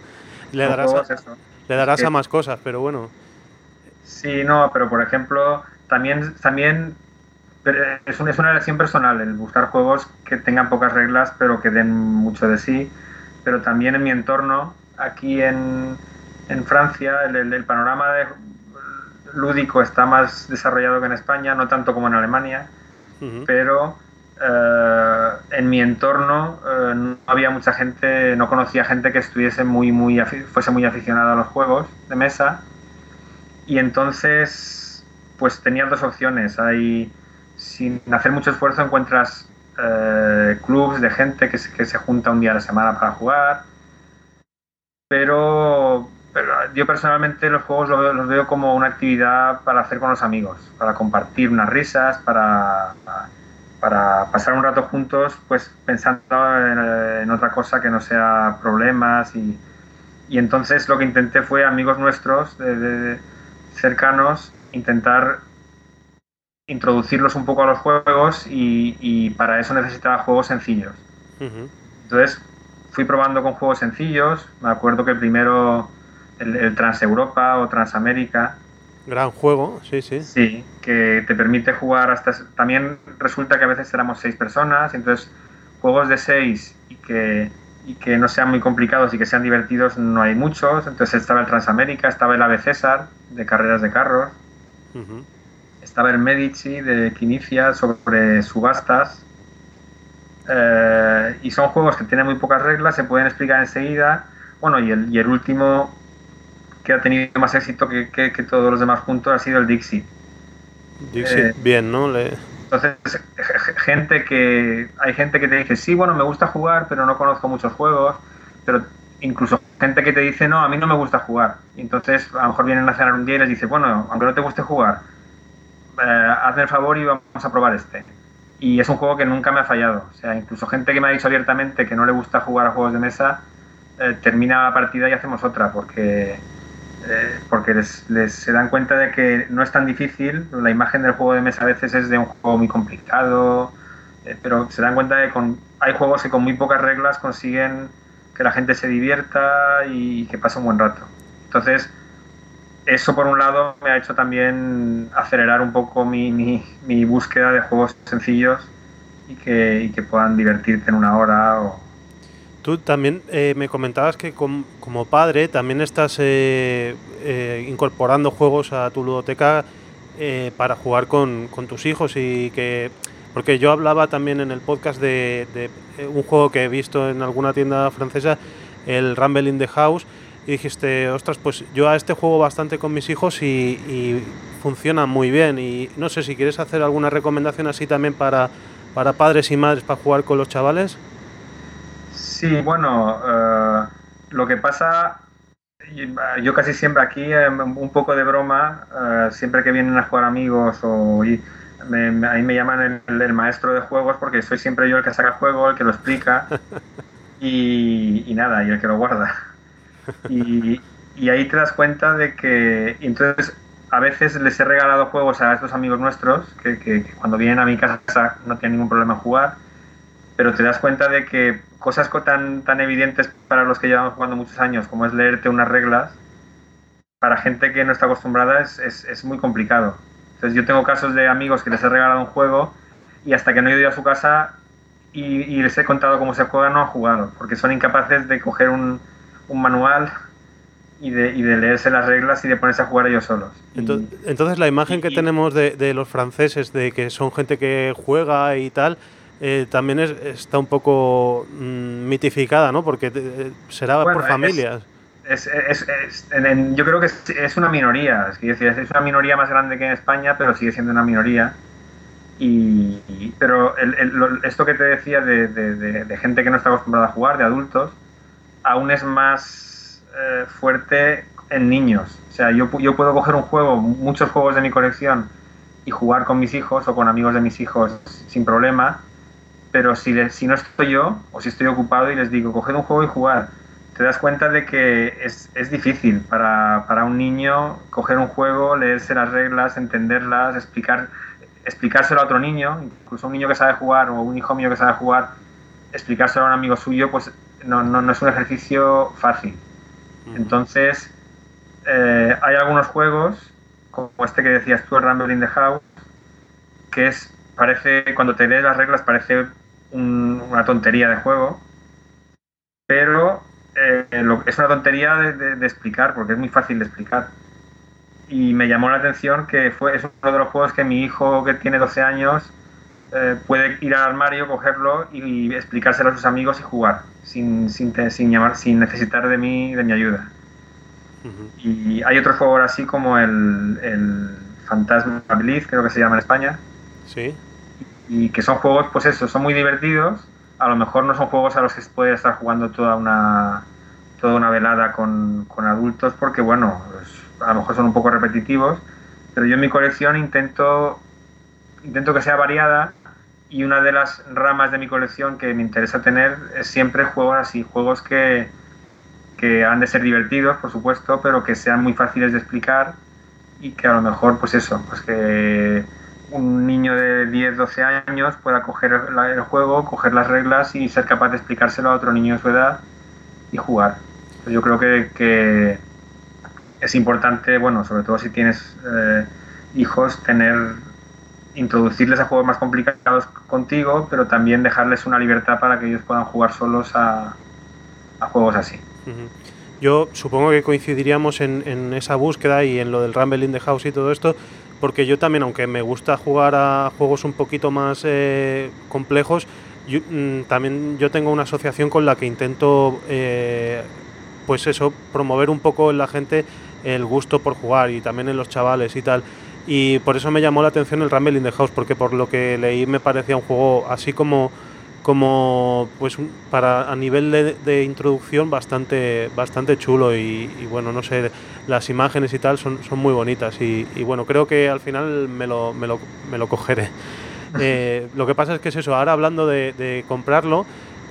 Speaker 1: le darás, a, le darás a más cosas, pero bueno.
Speaker 3: Sí, no, pero por ejemplo, también, también es, un, es una elección personal el buscar juegos que tengan pocas reglas, pero que den mucho de sí. Pero también en mi entorno, aquí en, en Francia, el, el, panorama de, lúdico está más desarrollado que en España, no tanto como en Alemania, uh -huh. pero eh, en mi entorno eh, no había mucha gente, no conocía gente que estuviese muy, muy, fuese muy aficionada a los juegos de mesa. Y entonces, pues tenías dos opciones. Hay, sin hacer mucho esfuerzo, encuentras eh, clubs de gente que se, que se junta un día a la semana para jugar. Pero, yo personalmente los juegos los, los, veo como una actividad para hacer con los amigos, para compartir unas risas, para, para pasar un rato juntos, pues pensando en, en, otra cosa que no sea problemas y, y, entonces lo que intenté fue amigos nuestros de, cercanos intentar introducirlos un poco a los juegos y, y para eso necesitaba juegos sencillos. Uh -huh. Entonces fui probando con juegos sencillos, me acuerdo que el primero el, el Transeuropa o Transamérica
Speaker 1: Gran juego, sí, sí.
Speaker 3: Sí, que te permite jugar hasta... También resulta que a veces éramos seis personas, entonces juegos de seis y que, y que no sean muy complicados y que sean divertidos no hay muchos. Entonces estaba el Transamérica, estaba el Ave César de carreras de carros, uh -huh. estaba el Medici de Quinicia sobre subastas. Eh, y son juegos que tienen muy pocas reglas, se pueden explicar enseguida. Bueno, y el, y el último que ha tenido más éxito que, que, que, todos los demás juntos ha sido el Dixie.
Speaker 1: Dixie, eh, bien, ¿no? Le...
Speaker 3: Entonces, gente que. Hay gente que te dice, sí, bueno, me gusta jugar, pero no conozco muchos juegos. Pero incluso gente que te dice, no, a mí no me gusta jugar. Y entonces, a lo mejor vienen a cenar un día y les dice, bueno, aunque no te guste jugar, eh, hazme el favor y vamos a probar este. Y es un juego que nunca me ha fallado. O sea, incluso gente que me ha dicho abiertamente que no le gusta jugar a juegos de mesa, eh, termina la partida y hacemos otra, porque eh, porque les, les, se dan cuenta de que no es tan difícil, la imagen del juego de mesa a veces es de un juego muy complicado, eh, pero se dan cuenta de que con, hay juegos que con muy pocas reglas consiguen que la gente se divierta y que pase un buen rato. Entonces, eso por un lado me ha hecho también acelerar un poco mi, mi, mi búsqueda de juegos sencillos y que, y que puedan divertirte en una hora o,
Speaker 1: Tú también eh, me comentabas que com, como padre también estás eh, eh, incorporando juegos a tu ludoteca para jugar con, con, tus hijos y que... Porque yo hablaba también en el podcast de, de, un juego que he visto en alguna tienda francesa, el Rumble in the House, y dijiste, ostras, pues yo a este juego bastante con mis hijos y, y funciona muy bien. Y no sé si quieres hacer alguna recomendación así también para, para padres y madres para jugar con los chavales.
Speaker 3: Sí, bueno, uh, lo que pasa, yo casi siempre aquí, un poco de broma, uh, siempre que vienen a jugar amigos o y me, me, ahí me llaman el, el, maestro de juegos porque soy siempre yo el que saca el juego, el que lo explica y, y nada, y el que lo guarda. Y, y, ahí te das cuenta de que, entonces a veces les he regalado juegos a estos amigos nuestros que, que, que cuando vienen a mi casa no tienen ningún problema en jugar, pero te das cuenta de que cosas tan, tan evidentes para los que llevamos jugando muchos años, como es leerte unas reglas, para gente que no está acostumbrada es, es, es, muy complicado. Entonces yo tengo casos de amigos que les he regalado un juego y hasta que no he ido a su casa y, y les he contado cómo se juega no han jugado, porque son incapaces de coger un, un manual y de, y de, leerse las reglas y de ponerse a jugar ellos solos.
Speaker 1: Entonces, entonces la imagen que tenemos de, de, los franceses, de que son gente que juega y tal, eh, también es, está un poco mmm, mitificada, ¿no? Porque eh, será bueno, por familias.
Speaker 3: Es, es, en, yo creo que es, una minoría, es, decir, es una minoría más grande que en España, pero sigue siendo una minoría. Y, y pero el, el, esto que te decía de, de, de, gente que no está acostumbrada a jugar, de adultos, aún es más eh, fuerte en niños. O sea, yo, yo puedo coger un juego, muchos juegos de mi colección y jugar con mis hijos o con amigos de mis hijos sin problema, pero si, si no estoy yo o si estoy ocupado y les digo, coged un juego y jugar, te das cuenta de que es, es difícil para, para, un niño coger un juego, leerse las reglas, entenderlas, explicar, explicárselo a otro niño, incluso un niño que sabe jugar o un hijo mío que sabe jugar, explicárselo a un amigo suyo, pues no, no, no es un ejercicio fácil. Entonces, eh, hay algunos juegos, como este que decías tú, el Rumble in the House, que es, parece, cuando te lees las reglas, parece una tontería de juego, pero eh, es una tontería de, explicar, porque es muy fácil de explicar. Y me llamó la atención que fue, es uno de los juegos que mi hijo, que tiene 12 años, eh, puede ir al armario, cogerlo y, explicárselo a sus amigos y jugar, sin, sin, sin, llamar, sin necesitar de mí, de mi ayuda. Y hay otro juego así como el, el Fantasma Belief, creo que se llama en España.
Speaker 1: Sí.
Speaker 3: Y que son juegos, pues eso, son muy divertidos. A lo mejor no son juegos a los que se puede estar jugando toda una, toda una velada con, con adultos, porque bueno, a lo mejor son un poco repetitivos. Pero yo en mi colección intento, intento que sea variada y una de las ramas de mi colección que me interesa tener es siempre juegos así, juegos que, que han de ser divertidos, por supuesto, pero que sean muy fáciles de explicar y que a lo mejor, pues eso, pues que un niño de 10, 12 años pueda coger el juego, coger las reglas y ser capaz de explicárselo a otro niño de su edad y jugar. Yo creo que, es importante, bueno, sobre todo si tienes eh, hijos, tener introducirles a juegos más complicados contigo, pero también dejarles una libertad para que ellos puedan jugar solos a juegos así.
Speaker 1: Yo supongo que coincidiríamos en, esa búsqueda y en lo del Rumble in the House y todo esto, porque yo también, aunque me gusta jugar a juegos un poquito más eh, complejos, mm, también yo tengo una asociación con la que intento, eh, pues eso, promover un poco en la gente el gusto por jugar y también en los chavales y tal. Y por eso me llamó la atención el Rumble in the House, porque por lo que leí me parecía un juego así como como pues para a nivel de, introducción bastante bastante chulo y, bueno no sé las imágenes y tal son, son muy bonitas y, bueno creo que al final me lo, me lo, me lo cogeré. Eh, lo que pasa es que es eso ahora hablando de, comprarlo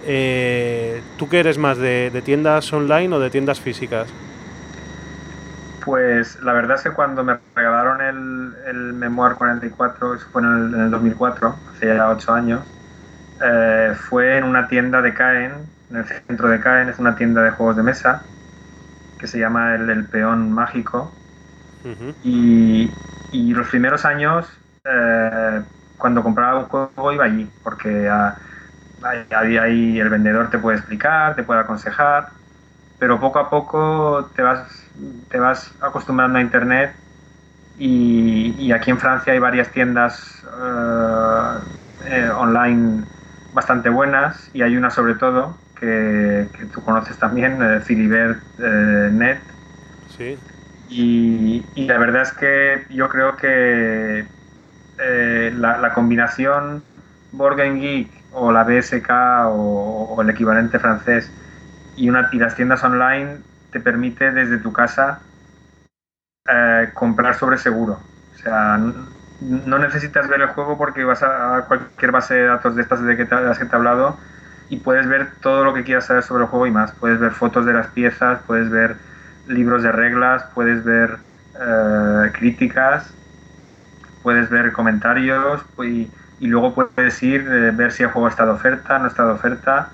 Speaker 1: eh, tú qué eres más de, tiendas online o de tiendas físicas
Speaker 3: pues la verdad es que cuando me regalaron el, el Memoir 44 eso fue en el, en el 2004 hace ya 8 años eh, fue en una tienda de Caen, en el centro de Caen, es una tienda de juegos de mesa que se llama el, Peón Mágico. y, los primeros años, eh, cuando compraba un juego, iba allí, porque ah, ahí, el vendedor te puede explicar, te puede aconsejar, pero poco a poco te vas, te vas acostumbrando a Internet y, aquí en Francia hay varias tiendas eh, online bastante buenas y hay una sobre todo que, tú conoces también, eh, Filibert eh, Net.
Speaker 1: Sí.
Speaker 3: Y, la verdad es que yo creo que eh, la, combinación Borgen Geek o la BSK o, el equivalente francés y, una, y las tiendas online te permite desde tu casa comprar sobre seguro. O sea, no necesitas ver el juego porque vas a, cualquier base de datos de estas de, que te, las que te he hablado y puedes ver todo lo que quieras saber sobre el juego y más. Puedes ver fotos de las piezas, puedes ver libros de reglas, puedes ver eh, críticas, puedes ver comentarios y, luego puedes ir, eh, ver si el juego está de oferta, no está de oferta.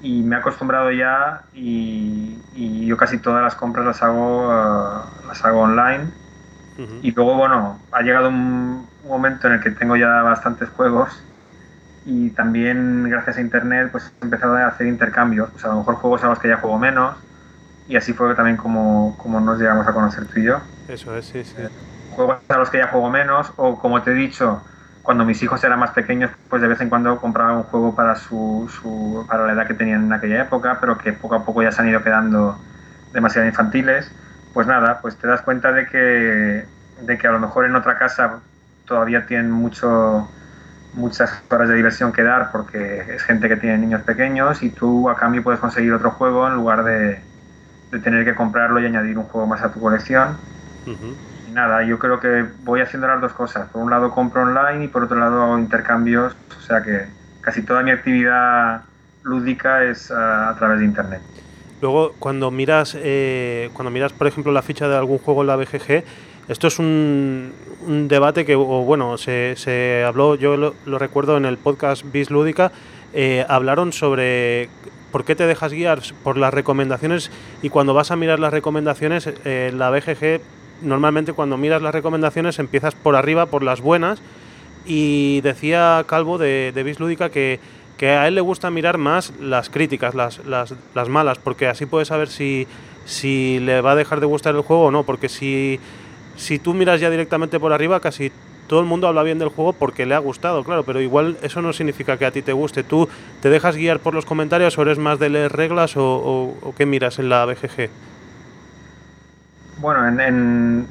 Speaker 3: Y me he acostumbrado ya y, yo casi todas las compras las hago, eh, las hago online y luego, bueno, ha llegado un momento en el que tengo ya bastantes juegos y también gracias a internet pues he empezado a hacer intercambios, pues a lo mejor juegos a los que ya juego menos y así fue también como, como nos llegamos a conocer tú y yo.
Speaker 1: Eso es, sí, sí. Eh,
Speaker 3: juegos a los que ya juego menos o como te he dicho, cuando mis hijos eran más pequeños pues de vez en cuando compraba un juego para, su, su, para la edad que tenían en aquella época pero que poco a poco ya se han ido quedando demasiado infantiles pues nada, pues te das cuenta de que, de que a lo mejor en otra casa todavía tienen mucho, muchas horas de diversión que dar porque es gente que tiene niños pequeños y tú a cambio puedes conseguir otro juego en lugar de, de tener que comprarlo y añadir un juego más a tu colección. Y nada, yo creo que voy haciendo las dos cosas. Por un lado compro online y por otro lado hago intercambios, o sea que casi toda mi actividad lúdica es a, a través de internet.
Speaker 1: Luego, cuando miras, eh, cuando miras, por ejemplo, la ficha de algún juego en la BGG, esto es un, debate que, o bueno, se, se habló, yo lo, lo, recuerdo en el podcast Bis Lúdica, eh, hablaron sobre por qué te dejas guiar por las recomendaciones y cuando vas a mirar las recomendaciones, eh, la BGG, normalmente cuando miras las recomendaciones empiezas por arriba, por las buenas, y decía Calvo de, de Bis Lúdica que que a él le gusta mirar más las críticas, las, las, las malas, porque así puede saber si, si le va a dejar de gustar el juego o no, porque si, si tú miras ya directamente por arriba, casi todo el mundo habla bien del juego porque le ha gustado, claro, pero igual eso no significa que a ti te guste. ¿Tú te dejas guiar por los comentarios o eres más de leer reglas o, o, qué miras en la BGG?
Speaker 3: Bueno, en, en,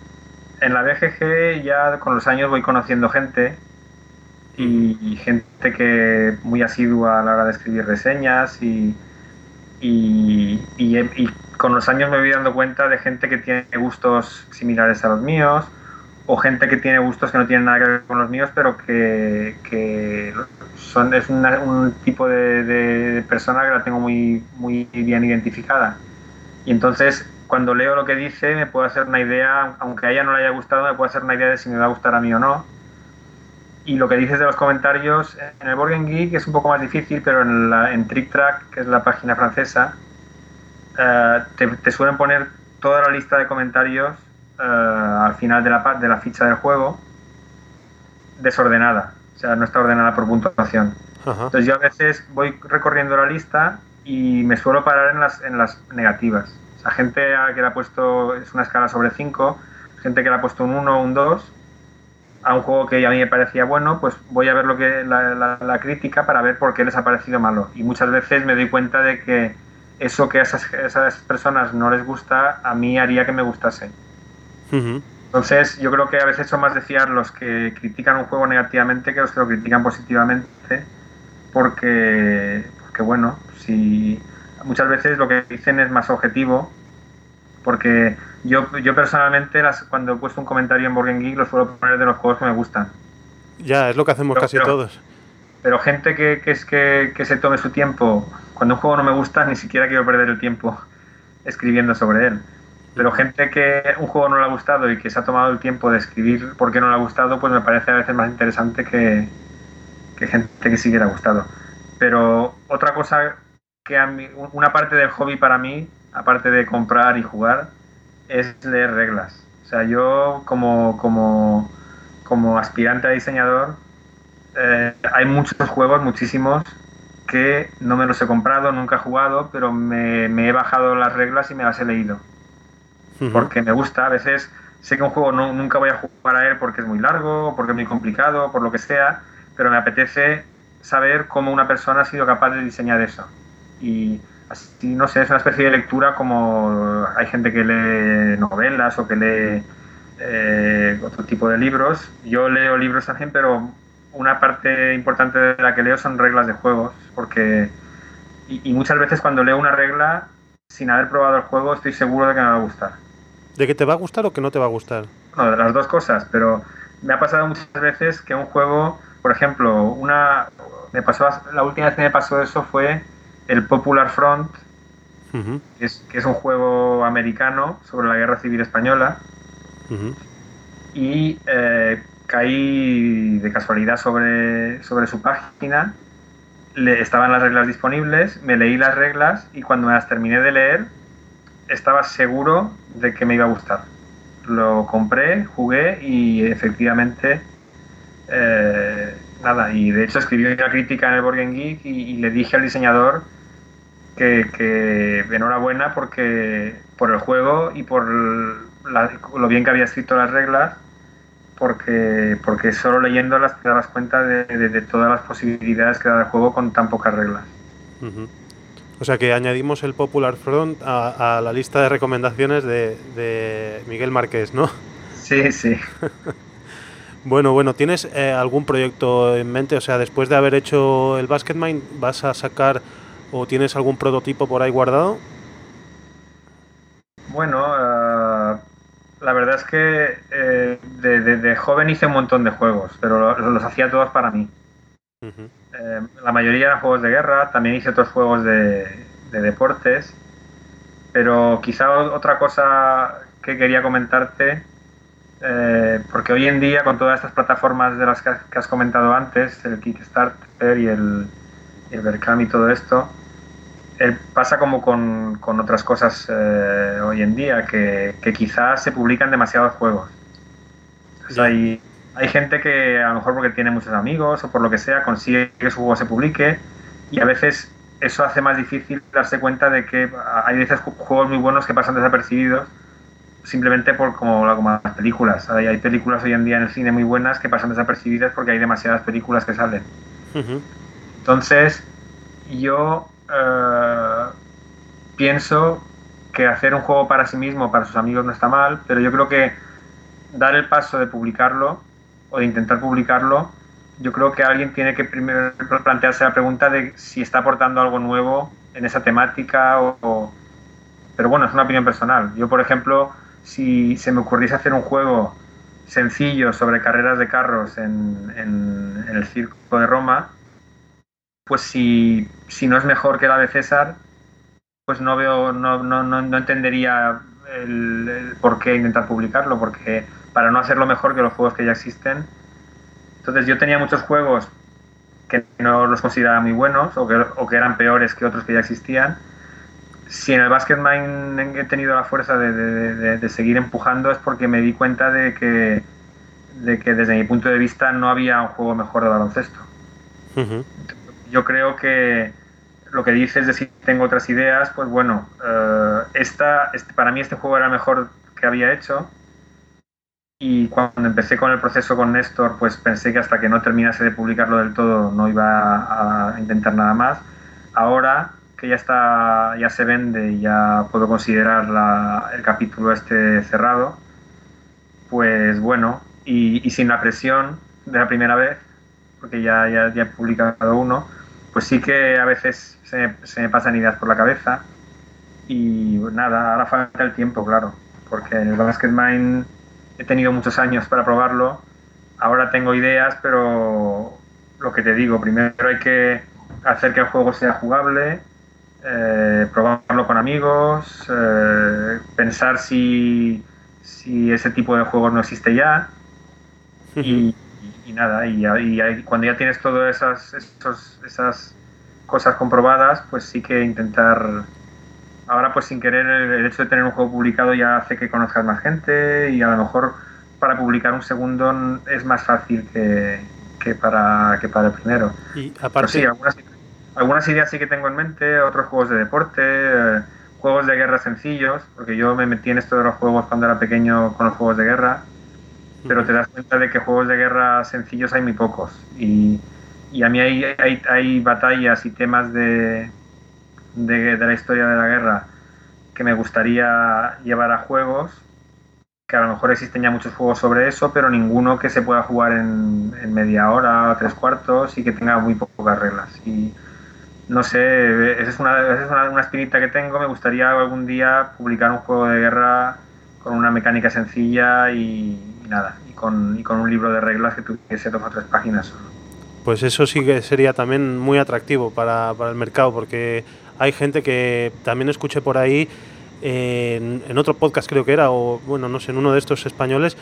Speaker 3: en la BGG ya con los años voy conociendo gente y, gente que muy asidua a la hora de escribir reseñas y, y, y, con los años me voy dando cuenta de gente que tiene gustos similares a los míos o gente que tiene gustos que no tienen nada que ver con los míos pero que, que son, es una, un tipo de, de, persona que la tengo muy, muy bien identificada. Y entonces cuando leo lo que dice me puedo hacer una idea aunque a ella no le haya gustado me puedo hacer una idea de si me va a gustar a mí o no y lo que dices de los comentarios, en el Borgen Geek es un poco más difícil, pero en, la, en Trick Track, que es la página francesa, uh, te, te, suelen poner toda la lista de comentarios uh, al final de la, de la ficha del juego desordenada. O sea, no está ordenada por puntuación. Ajá. Entonces yo a veces voy recorriendo la lista y me suelo parar en las, en las negativas. O sea, gente que le ha puesto, es una escala sobre 5, gente que le ha puesto un 1 o un 2 a un juego que a mí me parecía bueno, pues voy a ver lo que la, la, la, crítica para ver por qué les ha parecido malo. Y muchas veces me doy cuenta de que eso que a esas, esas personas no les gusta, a mí haría que me gustase. Uh -huh. Entonces, yo creo que a veces son más de fiar los que critican un juego negativamente que los que lo critican positivamente, porque, porque bueno, si muchas veces lo que dicen es más objetivo, porque yo, yo personalmente, las, cuando he puesto un comentario en Borgen Geek, lo suelo poner de los juegos que me gustan.
Speaker 1: Ya, es lo que hacemos pero, casi
Speaker 3: pero,
Speaker 1: todos.
Speaker 3: Pero gente que, que, es que, que se tome su tiempo, cuando un juego no me gusta, ni siquiera quiero perder el tiempo escribiendo sobre él. Pero gente que un juego no le ha gustado y que se ha tomado el tiempo de escribir por qué no le ha gustado, pues me parece a veces más interesante que, que gente que sí le ha gustado. Pero otra cosa que a mí, una parte del hobby para mí, aparte de comprar y jugar, es leer reglas. O sea, yo como, como, como aspirante a diseñador, eh, hay muchos juegos, muchísimos, que no me los he comprado, nunca he jugado, pero me, me he bajado las reglas y me las he leído. Uh -huh. Porque me gusta, a veces sé que un juego no, nunca voy a jugar a él porque es muy largo, porque es muy complicado, por lo que sea, pero me apetece saber cómo una persona ha sido capaz de diseñar eso. Y así, no sé, es una especie de lectura como hay gente que lee novelas o que lee eh, otro tipo de libros. Yo leo libros también, pero una parte importante de la que leo son reglas de juegos, porque y, y, muchas veces cuando leo una regla sin haber probado el juego estoy seguro de que me va a gustar.
Speaker 1: ¿De que te va a gustar o que no te va a gustar?
Speaker 3: No, de las dos cosas, pero me ha pasado muchas veces que un juego, por ejemplo, una me pasó la última vez que me pasó eso fue el Popular Front, uh -huh. que, es, que, es, un juego americano sobre la Guerra Civil Española. Uh -huh. Y eh, caí de casualidad sobre, sobre su página, le, estaban las reglas disponibles, me leí las reglas y cuando me las terminé de leer, estaba seguro de que me iba a gustar. Lo compré, jugué y efectivamente eh, nada, y de hecho escribí una crítica en el Borgen Geek y, y le dije al diseñador que, que, enhorabuena porque por el juego y por la, lo bien que había escrito las reglas, porque, porque solo leyéndolas te das cuenta de, de, de todas las posibilidades que da el juego con tan pocas reglas.
Speaker 1: Uh -huh. O sea que añadimos el Popular Front a, a la lista de recomendaciones de, de Miguel Márquez, ¿no?
Speaker 3: Sí, sí.
Speaker 1: Bueno, bueno, ¿tienes eh, algún proyecto en mente? O sea, después de haber hecho el Basketmind, ¿vas a sacar o tienes algún prototipo por ahí guardado?
Speaker 3: Bueno, eh, la verdad es que eh, de, joven hice un montón de juegos, pero los, hacía todos para mí. Eh, la mayoría eran juegos de guerra, también hice otros juegos de, deportes, pero quizá otra cosa que quería comentarte, porque hoy en día con todas estas plataformas de las que has, comentado antes, el Kickstarter y el, y el y todo esto, pasa como con, otras cosas eh, hoy en día, que, quizás se publican demasiados juegos. hay, hay gente que a lo mejor porque tiene muchos amigos o por lo que sea consigue que su juego se publique y a veces eso hace más difícil darse cuenta de que hay veces juegos muy buenos que pasan desapercibidos simplemente por como, las películas. Hay, hay, películas hoy en día en el cine muy buenas que pasan desapercibidas porque hay demasiadas películas que salen. Entonces, yo eh, pienso que hacer un juego para sí mismo, para sus amigos, no está mal, pero yo creo que dar el paso de publicarlo o de intentar publicarlo, yo creo que alguien tiene que primero plantearse la pregunta de si está aportando algo nuevo en esa temática o, pero bueno, es una opinión personal. Yo, por ejemplo, si se me ocurriese hacer un juego sencillo sobre carreras de carros en, en el circo de Roma, pues si, no es mejor que la de César, pues no veo, no, no, no, entendería el, por qué intentar publicarlo, porque para no hacerlo mejor que los juegos que ya existen. Entonces yo tenía muchos juegos que no los consideraba muy buenos o que, o que eran peores que otros que ya existían. Si en el Basket Mind he tenido la fuerza de, de, seguir empujando es porque me di cuenta de que, de que desde mi punto de vista no había un juego mejor de baloncesto yo creo que lo que dices de si tengo otras ideas, pues bueno, eh, esta, este, para mí este juego era el mejor que había hecho. Y cuando empecé con el proceso con Néstor, pues pensé que hasta que no terminase de publicarlo del todo no iba a, intentar nada más. Ahora que ya está, ya se vende y ya puedo considerar el capítulo este cerrado, pues bueno, y, sin la presión de la primera vez, porque ya, ya, ya he publicado uno, pues sí que a veces se, me pasan ideas por la cabeza y nada, ahora falta el tiempo, claro, porque en el Basket Mind he tenido muchos años para probarlo, ahora tengo ideas, pero lo que te digo, primero hay que hacer que el juego sea jugable, eh, probarlo con amigos, eh, pensar si, ese tipo de juegos no existe ya. Y, y nada, y, cuando ya tienes todas esas, esas cosas comprobadas, pues sí que intentar... Ahora pues sin querer el, hecho de tener un juego publicado ya hace que conozcas más gente y a lo mejor para publicar un segundo es más fácil que, que para, que para el primero.
Speaker 1: Y aparte...
Speaker 3: sí, algunas, ideas sí que tengo en mente, otros juegos de deporte, eh, juegos de guerra sencillos, porque yo me metí en esto de los juegos cuando era pequeño con los juegos de guerra pero te das cuenta de que juegos de guerra sencillos hay muy pocos. Y, y a mí hay, hay, hay, batallas y temas de, de, la historia de la guerra que me gustaría llevar a juegos, que a lo mejor existen ya muchos juegos sobre eso, pero ninguno que se pueda jugar en, en media hora o tres cuartos y que tenga muy pocas reglas. Y no sé, esa es, una, esa es una, una espinita que tengo, me gustaría algún día publicar un juego de guerra con una mecánica sencilla y, nada, y con, y con un libro de reglas que tuviese dos o tres páginas solo.
Speaker 1: Pues eso sí que sería también muy atractivo para, para el mercado, porque hay gente que también escuché por ahí, en, otro podcast creo que era, o bueno, no sé, en uno de estos españoles,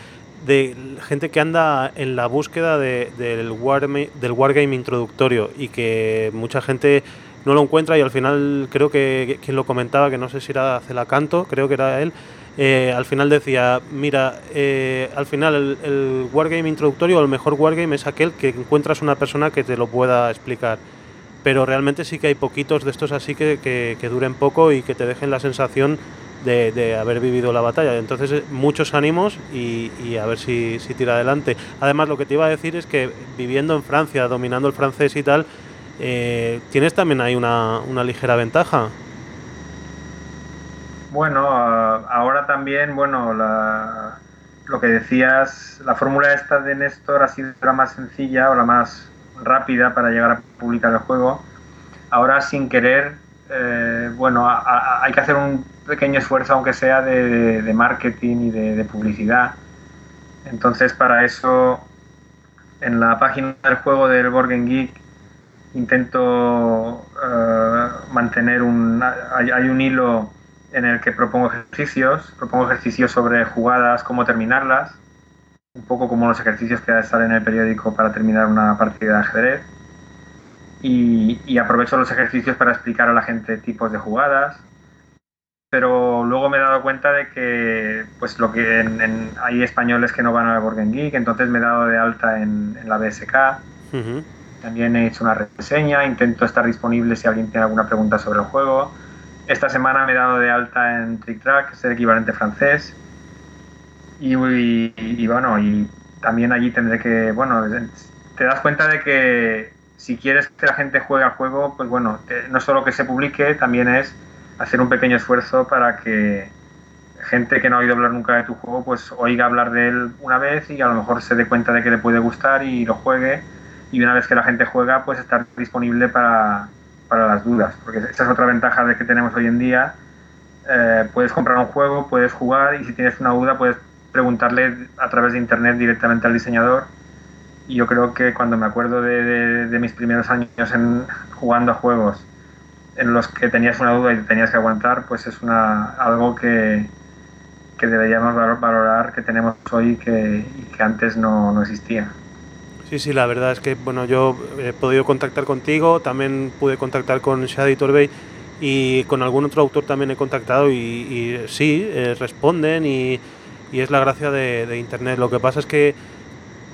Speaker 1: de gente que anda en la búsqueda de, del, war, del wargame introductorio y que mucha gente no lo encuentra y al final creo que quien lo comentaba, que no sé si era Celacanto, creo que era él, eh, al final decía, mira, eh, al final el, wargame introductorio o el mejor wargame es aquel que encuentras una persona que te lo pueda explicar. Pero realmente sí que hay poquitos de estos así que, que, duren poco y que te dejen la sensación de, haber vivido la batalla. Entonces, eh, muchos ánimos y, a ver si, si, tira adelante. Además, lo que te iba a decir es que viviendo en Francia, dominando el francés y tal, tienes también ahí una, una ligera ventaja.
Speaker 3: Bueno, ahora también, bueno, lo que decías, la fórmula esta de Néstor ha sido la más sencilla o la más rápida para llegar a publicar el juego. Ahora, sin querer, eh, bueno, hay que hacer un pequeño esfuerzo, aunque sea de, marketing y de, publicidad. Entonces, para eso, en la página del juego del Borgen Geek, intento eh, mantener un. Hay, un hilo en el que propongo ejercicios, propongo ejercicios sobre jugadas, cómo terminarlas, un poco como los ejercicios que salen en el periódico para terminar una partida de ajedrez y, aprovecho los ejercicios para explicar a la gente tipos de jugadas. Pero luego me he dado cuenta de que pues lo que hay españoles que no van a la Borgen Geek, entonces me he dado de alta en, la BSK. También he hecho una reseña, intento estar disponible si alguien tiene alguna pregunta sobre el juego. Esta semana me he dado de alta en Trick Track, que es el equivalente francés. Y, y, bueno, y también allí tendré que, bueno, te das cuenta de que si quieres que la gente juegue al juego, pues bueno, no solo que se publique, también es hacer un pequeño esfuerzo para que gente que no ha oído hablar nunca de tu juego, pues oiga hablar de él una vez y a lo mejor se dé cuenta de que le puede gustar y lo juegue. Y una vez que la gente juega, pues estar disponible para, las dudas. Porque esa es otra ventaja de que tenemos hoy en día. Eh, puedes comprar un juego, puedes jugar y si tienes una duda puedes preguntarle a través de internet directamente al diseñador y yo creo que cuando me acuerdo de, mis primeros años en, jugando a juegos en los que tenías una duda y tenías que aguantar, pues es una algo que, que deberíamos valorar que tenemos hoy que, y que antes no, no, existía.
Speaker 1: Sí, sí, la verdad es que bueno, yo he podido contactar contigo, también pude contactar con Shadi Torbey y con algún otro autor también he contactado y, sí, eh, responden y, y, es la gracia de, de Internet. Lo que pasa es que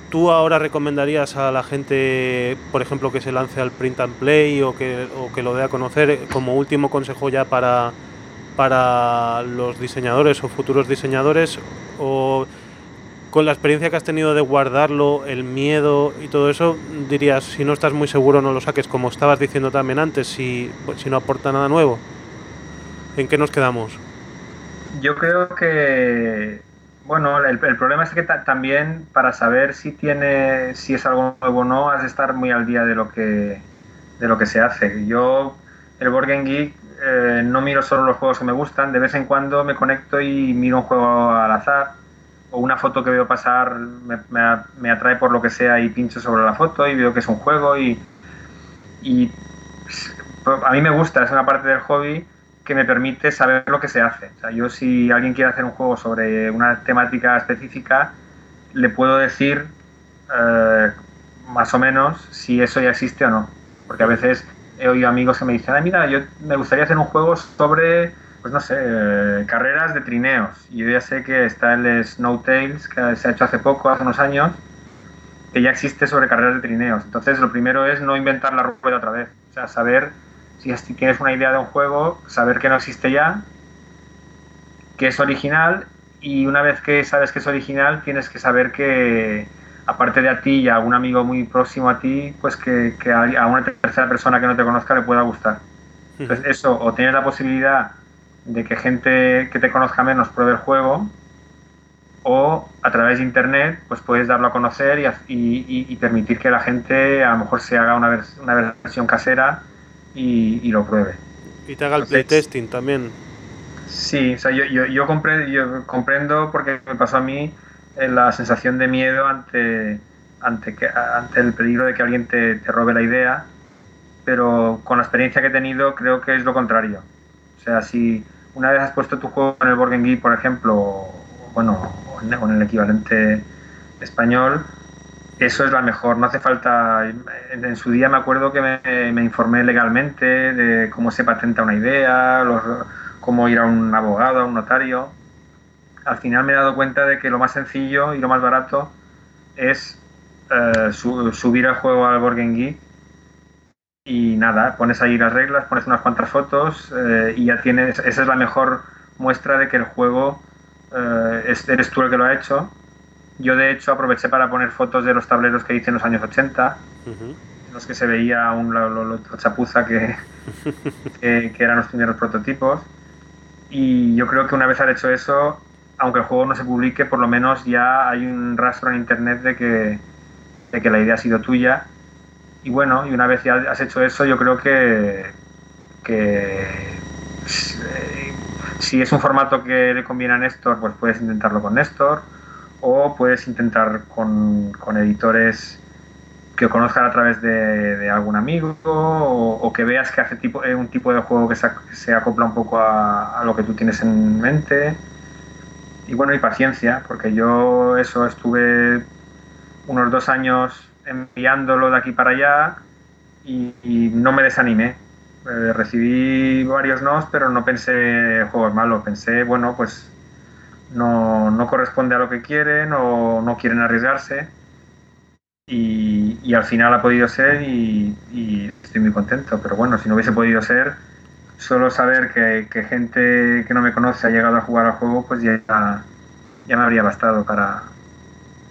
Speaker 1: ¿Tú ahora recomendarías a la gente, por ejemplo, que se lance al print and play o que, que lo dé a conocer como último consejo ya para, para los diseñadores o futuros diseñadores? ¿O con la experiencia que has tenido de guardarlo, el miedo y todo eso, dirías, si no estás muy seguro no lo saques, como estabas diciendo también antes, si, si no aporta nada nuevo? ¿En qué nos quedamos?
Speaker 3: Yo creo que bueno, el, problema es que también para saber si tiene, si es algo nuevo o no, has de estar muy al día de lo que, se hace. Yo, el Board Geek, eh, no miro solo los juegos que me gustan, de vez en cuando me conecto y miro un juego al azar o una foto que veo pasar me, me, atrae por lo que sea y pincho sobre la foto y veo que es un juego y, y a mí me gusta, es una parte del hobby que me permite saber lo que se hace. O sea, yo si alguien quiere hacer un juego sobre una temática específica, le puedo decir eh, más o menos si eso ya existe o no. Porque a veces he oído amigos que me dicen, mira, yo me gustaría hacer un juego sobre, pues no sé, eh, carreras de trineos. Y yo ya sé que está el Snow Tales, que se ha hecho hace poco, hace unos años, que ya existe sobre carreras de trineos. Entonces, lo primero es no inventar la rueda otra vez. O sea, saber si tienes una idea de un juego, saber que no existe ya, que es original y una vez que sabes que es original tienes que saber que aparte de a ti y a algún amigo muy próximo a ti, pues que, a una tercera persona que no te conozca le pueda gustar. Entonces eso, o tienes la posibilidad de que gente que te conozca menos pruebe el juego, o a través de internet pues puedes darlo a conocer y, permitir que la gente a lo mejor se haga una, una versión casera y, lo pruebe.
Speaker 1: Y te haga el playtesting también.
Speaker 3: Sí, o sea, yo, yo, yo, comprendo, porque me pasó a mí eh, la sensación de miedo ante, ante, que, ante el peligro de que alguien te, te, robe la idea, pero con la experiencia que he tenido creo que es lo contrario. O sea, si una vez has puesto tu juego en el Board por ejemplo, bueno, con el equivalente español, eso es la mejor, no hace falta. En, su día me acuerdo que me, informé legalmente de cómo se patenta una idea, cómo ir a un abogado, a un notario. Al final me he dado cuenta de que lo más sencillo y lo más barato es eh, subir el juego al Borgen Geek y nada, pones ahí las reglas, pones unas cuantas fotos eh, y ya tienes. Esa es la mejor muestra de que el juego eh, eres tú el que lo ha hecho yo de hecho aproveché para poner fotos de los tableros que hice en los años 80, en los que se veía un lo, chapuza que, que, eran los primeros prototipos. Y yo creo que una vez has hecho eso, aunque el juego no se publique, por lo menos ya hay un rastro en internet de que, de que la idea ha sido tuya. Y bueno, y una vez ya has hecho eso, yo creo que, que eh, si es un formato que le conviene a Néstor, pues puedes intentarlo con Néstor o puedes intentar con, editores que conozcan a través de, algún amigo o, que veas que hace tipo, eh, un tipo de juego que se, acopla un poco a, lo que tú tienes en mente. Y bueno, y paciencia, porque yo eso estuve unos dos años enviándolo de aquí para allá y, no me desanimé. Eh, recibí varios nos, pero no pensé juegos malos, pensé, bueno, pues no, no, corresponde a lo que quieren o no quieren arriesgarse. Y, y al final ha podido ser y, estoy muy contento. Pero bueno, si no hubiese podido ser, solo saber que, que, gente que no me conoce ha llegado a jugar al juego, pues ya, ya me habría bastado para,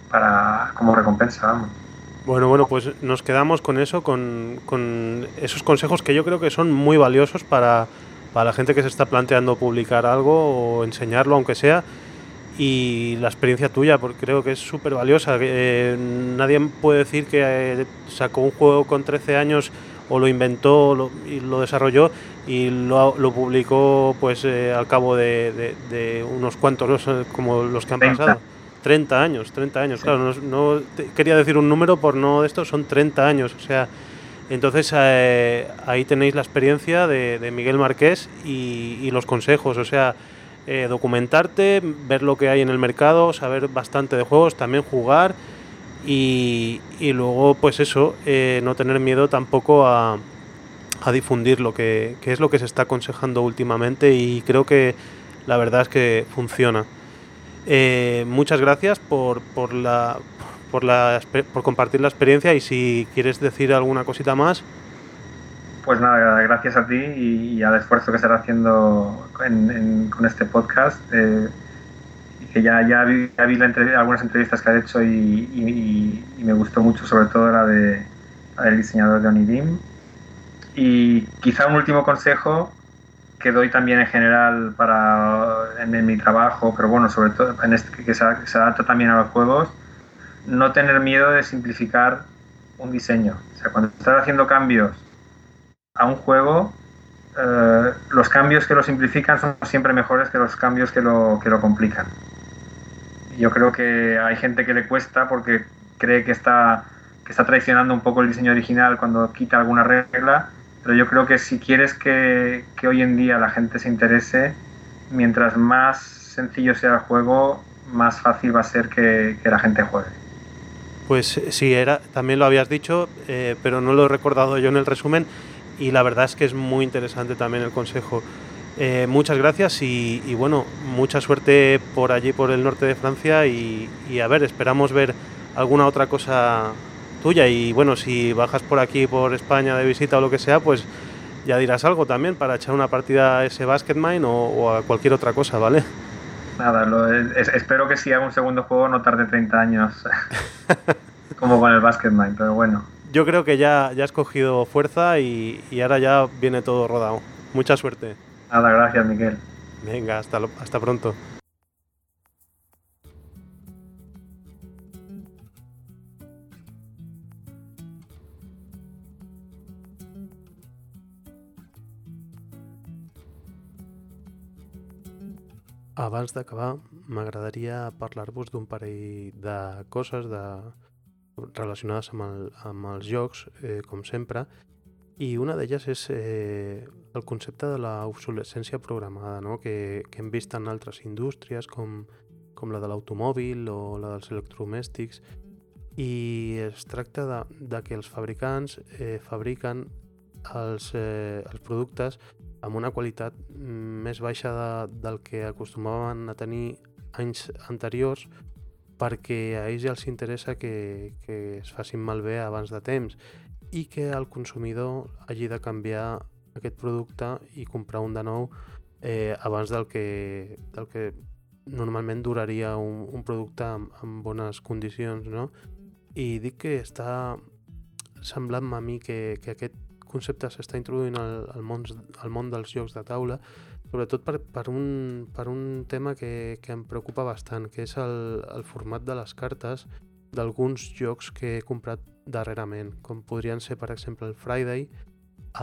Speaker 3: para como recompensa. Vamos.
Speaker 1: Bueno, bueno, pues nos quedamos con eso, con, con, esos consejos que yo creo que son muy valiosos para, para la gente que se está planteando publicar algo o enseñarlo, aunque sea y la experiencia tuya, porque creo que es súper valiosa. Eh, nadie puede decir que eh, sacó un juego con 13 años o lo inventó y lo desarrolló y lo, publicó pues eh, al cabo de, unos cuantos, como los que han pasado. 30 años, 30 años, claro, no, quería decir un número por no de esto, son 30 años, o sea, entonces ahí tenéis la experiencia de, Miguel Marqués y, y los consejos, o sea, eh, documentarte, ver lo que hay en el mercado, saber bastante de juegos, también jugar y, luego pues eso, eh, no tener miedo tampoco a, difundir lo que, es lo que se está aconsejando últimamente y creo que la verdad es que funciona. Eh, muchas gracias por, por, la, por, la, por compartir la experiencia y si quieres decir alguna cosita más.
Speaker 3: Pues nada, gracias a ti y, al esfuerzo que se está haciendo con este podcast. Eh, que ya, ya vi, algunas entrevistas que has hecho y, me gustó mucho, sobre todo la de del diseñador de Onidim. Y quizá un último consejo que doy también en general para en, mi trabajo, pero bueno, sobre todo en este, que se, se, adapta también a los juegos, no tener miedo de simplificar un diseño. O sea, cuando estás haciendo cambios a un juego, eh, los cambios que lo simplifican son siempre mejores que los cambios que lo, que lo complican. Yo creo que hay gente que le cuesta porque cree que está, que está traicionando un poco el diseño original cuando quita alguna regla, pero yo creo que si quieres que, que hoy en día la gente se interese, mientras más sencillo sea el juego, más fácil va a ser que, la gente juegue.
Speaker 1: Pues sí, era, también lo habías dicho, eh, pero no lo he recordado yo en el resumen y la verdad es que es muy interesante también el consejo. Eh, muchas gracias y, bueno, mucha suerte por allí, por el norte de Francia y, a ver, esperamos ver alguna otra cosa tuya y bueno, si bajas por aquí, por España de visita o lo que sea, pues ya dirás algo también para echar una partida a ese Basketmine o, o a cualquier otra cosa, ¿vale?
Speaker 3: Nada, espero que si haga un segundo juego no tarde 30 años, como con el Basketmine, pero bueno
Speaker 1: yo creo que ya, ya has cogido fuerza y, ahora ya viene todo rodado. Mucha suerte.
Speaker 3: Nada, gracias, Miguel.
Speaker 1: Venga, hasta, hasta pronto. Abans d'acabar, m'agradaria parlar-vos d'un parell de coses, de, relacionades amb, el, amb els jocs, eh, com sempre, i una d'elles és eh, el concepte de l'obsolescència programada, no? que, que hem vist en altres indústries com, com la de l'automòbil o la dels electrodomèstics, i es tracta de, de que els fabricants eh, fabriquen els, eh, els productes amb una qualitat més baixa de, del que acostumaven a tenir anys anteriors perquè a ells ja els interessa que, que es facin malbé abans de temps i que el consumidor hagi de canviar aquest producte i comprar un de nou eh, abans del que, del que normalment duraria un, un producte amb, amb bones condicions, no? I dic que està semblant a mi que, que aquest concepte s'està introduint al, al, món, al món dels jocs de taula sobretot per, per, un, per un tema que, que em preocupa bastant, que és el, el format de les cartes d'alguns jocs que he comprat darrerament, com podrien ser, per exemple, el Friday,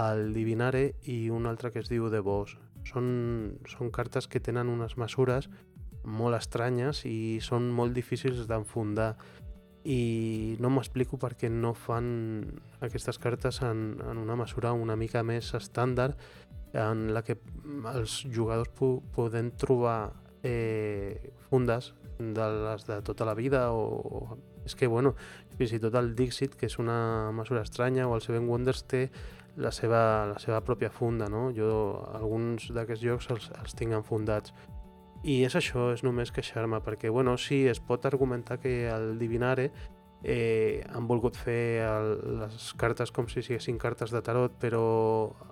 Speaker 1: el Divinare i un altre que es diu The Boss. Són, són cartes que tenen unes mesures molt estranyes i són molt difícils d'enfundar i no m'explico per què no fan aquestes cartes en, en una mesura una mica més estàndard en la que els jugadors po poden trobar eh, fundes de les de tota la vida o, o és que, bueno, fins i tot el Dixit, que és una mesura estranya, o el Seven Wonders té la seva, la seva pròpia funda, no? Jo alguns d'aquests jocs els, els tinc enfundats. I és això, és només queixar-me, perquè, bueno, sí, es pot argumentar que el Divinare eh, han volgut fer el, les cartes com si siguessin cartes de tarot, però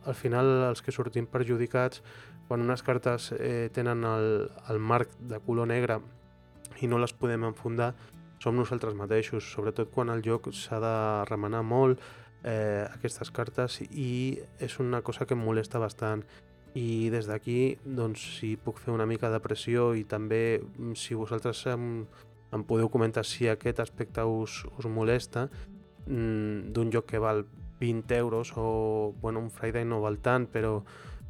Speaker 1: al final els que sortim perjudicats, quan unes cartes eh, tenen el, el marc de color negre i no les podem enfundar, som nosaltres mateixos, sobretot quan el joc s'ha de remenar molt eh, aquestes cartes i és una cosa que em molesta bastant i des d'aquí doncs si puc fer una mica de pressió i també mm, si vosaltres em, em podeu comentar si aquest aspecte us, us molesta mm, d'un joc que val 20 euros o bueno, un Friday no val tant però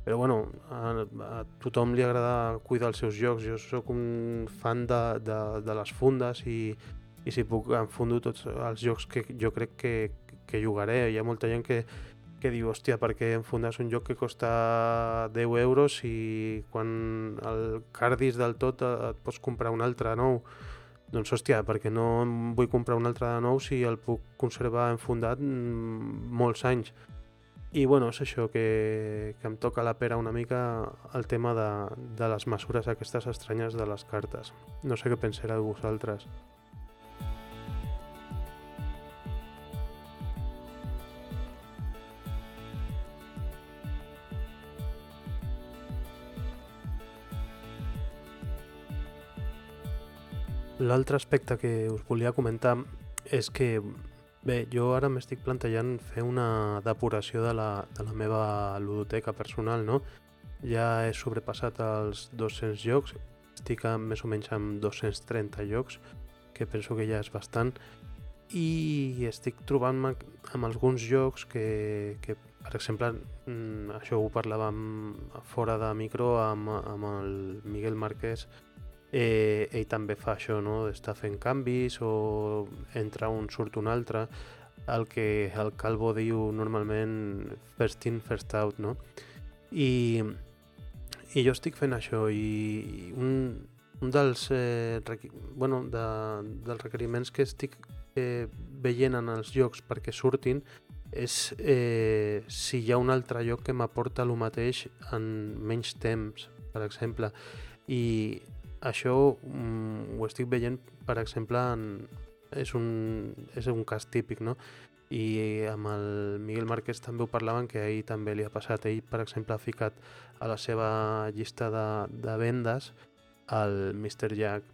Speaker 1: però bueno, a, a tothom li agrada cuidar els seus jocs. Jo sóc un fan de, de, de les fundes i, i si puc enfundo tots els jocs que jo crec que, que jugaré. Hi ha molta gent que, que diu, hòstia, per què enfundes un joc que costa 10 euros i quan el cardis del tot et pots comprar un altre nou? Doncs hòstia, perquè no em vull comprar un altre de nou si el puc conservar enfundat molts anys. I bueno, és això, que, que em toca la pera una mica el tema de, de les mesures aquestes estranyes de les cartes. No sé què pensareu vosaltres. L'altre aspecte que us volia comentar és que, bé, jo ara m'estic plantejant fer una depuració de la, de la meva ludoteca personal, no? Ja he sobrepassat els 200 jocs, estic a, més o menys amb 230 jocs, que penso que ja és bastant, i estic trobant-me amb alguns jocs que, que per exemple, mm, això ho parlàvem fora de micro amb, amb el Miguel Márquez, eh, ell també fa això, no? d'estar fent canvis o entra un, surt un altre, el que el Calvo diu normalment first in, first out, no? I, i jo estic fent això i un, un dels, eh, bueno, de, dels requeriments que estic eh, veient en els jocs perquè surtin és eh, si hi ha un altre lloc que m'aporta el mateix en menys temps, per exemple. I això mm, ho estic veient, per exemple, en, és, un, és un cas típic, no? I amb el Miguel Márquez també ho parlaven, que ahir també li ha passat. Ell, per exemple, ha ficat a la seva llista de, de vendes el Mr. Jack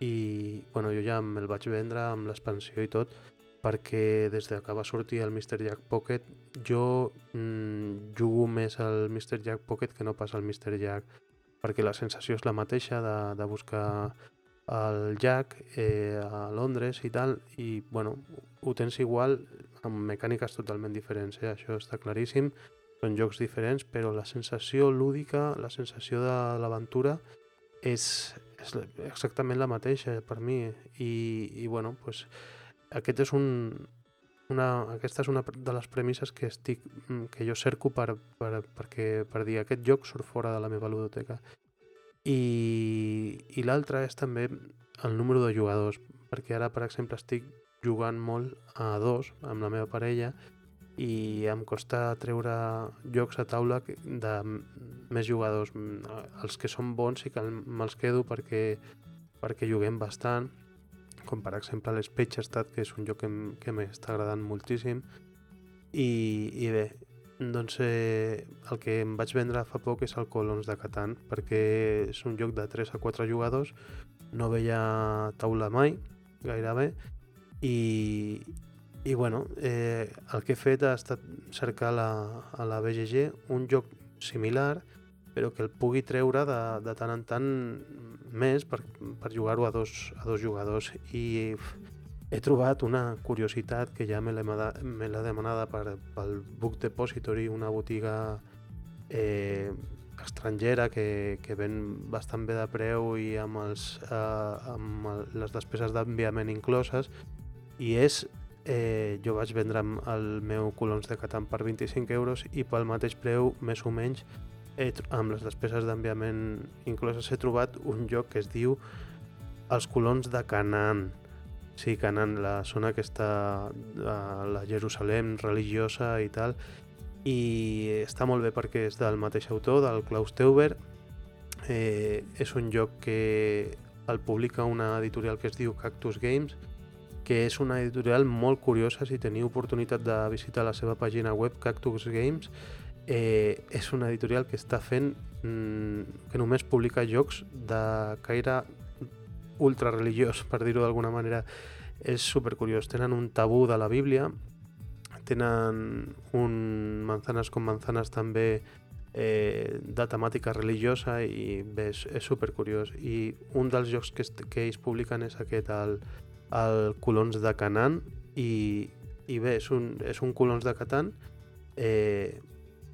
Speaker 1: i bueno, jo ja me'l vaig vendre amb l'expansió i tot perquè des de que va sortir el Mr. Jack Pocket jo mm, jugo més al Mr. Jack Pocket que no pas al Mr. Jack perquè la sensació és la mateixa de, de buscar el Jack eh, a Londres i tal, i bueno, ho tens igual amb mecàniques totalment diferents, eh? això està claríssim, són jocs diferents, però la sensació lúdica, la sensació de l'aventura és, és exactament la mateixa per mi, i, i bueno, pues, aquest és un, una, aquesta és una de les premisses que estic mm, que jo cerco per, per, perquè, per dir aquest joc surt fora de la meva ludoteca. I, i l'altre és també el número de jugadors, perquè ara, per exemple, estic jugant molt a dos amb la meva parella i em costa treure jocs a taula de més jugadors. Els que són bons sí que me'ls quedo perquè, perquè juguem bastant com per exemple l'Spatchestat, que és un joc que, que m'està agradant moltíssim. I, i bé, doncs eh, el que em vaig vendre fa poc és el Colons de Catan, perquè és un joc de 3 a 4 jugadors, no veia taula mai, gairebé, i, i bueno, eh, el que he fet ha estat cercar la, a la BGG un joc similar, però que el pugui treure de, de tant en tant més per, per jugar-ho a, dos, a dos jugadors. I he trobat una curiositat que ja me l'he demanada per, pel Book Depository, una botiga eh, estrangera que, que ven bastant bé de preu i amb, els, eh, amb les despeses d'enviament incloses. I és eh, jo vaig vendre el meu colons de Catan per 25 euros i pel mateix preu, més o menys, amb les despeses d'enviament incloses, he trobat un lloc que es diu els colons de Canaan. Sí, Canaan, la zona que està a la Jerusalem religiosa i tal, i està molt bé perquè és del mateix autor, del Klaus Teuber. Eh, és un lloc que el publica una editorial que es diu Cactus Games, que és una editorial molt curiosa si teniu oportunitat de visitar la seva pàgina web Cactus Games eh, és una editorial que està fent mm, que només publica jocs de caire ultra religiós, per dir-ho d'alguna manera. És supercuriós. Tenen un tabú de la Bíblia, tenen un Manzanas con Manzanas també eh, de temàtica religiosa i bé, és, és supercuriós. I un dels jocs que, que ells publiquen és aquest, el, el Colons de Canaan, i, i bé, és un, és un Colons de Catan eh,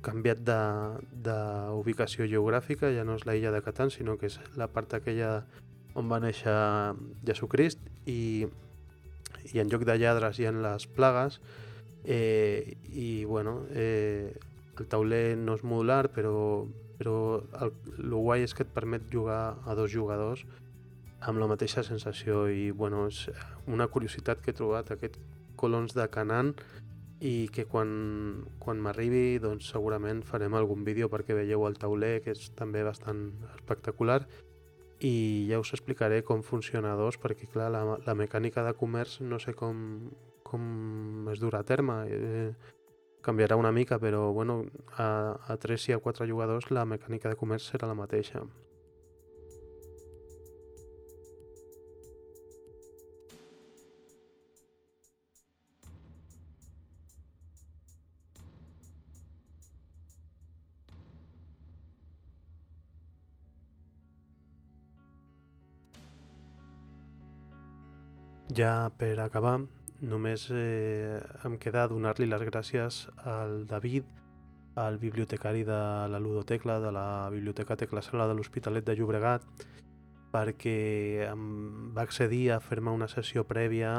Speaker 1: canviat d'ubicació geogràfica, ja no és la illa de Catan, sinó que és la part aquella on va néixer Jesucrist i, i en lloc de lladres hi ha les plagues eh, i bueno eh, el tauler no és modular però, però el, el guai és que et permet jugar a dos jugadors amb la mateixa sensació i bueno, és una curiositat que he trobat aquest colons de Canaan i que quan, quan m'arribi doncs segurament farem algun vídeo perquè veieu el tauler que és també bastant espectacular i ja us explicaré com funciona dos, perquè clar, la, la mecànica de comerç no sé com, com es durà a terme, eh, canviarà una mica, però bueno, a, a 3 i a 4 jugadors la mecànica de comerç serà la mateixa. Ja per acabar, només eh, em queda donar-li les gràcies al David, al bibliotecari de la Ludotecla, de la Biblioteca Tecla Sala de l'Hospitalet de Llobregat, perquè em va accedir a fer-me una sessió prèvia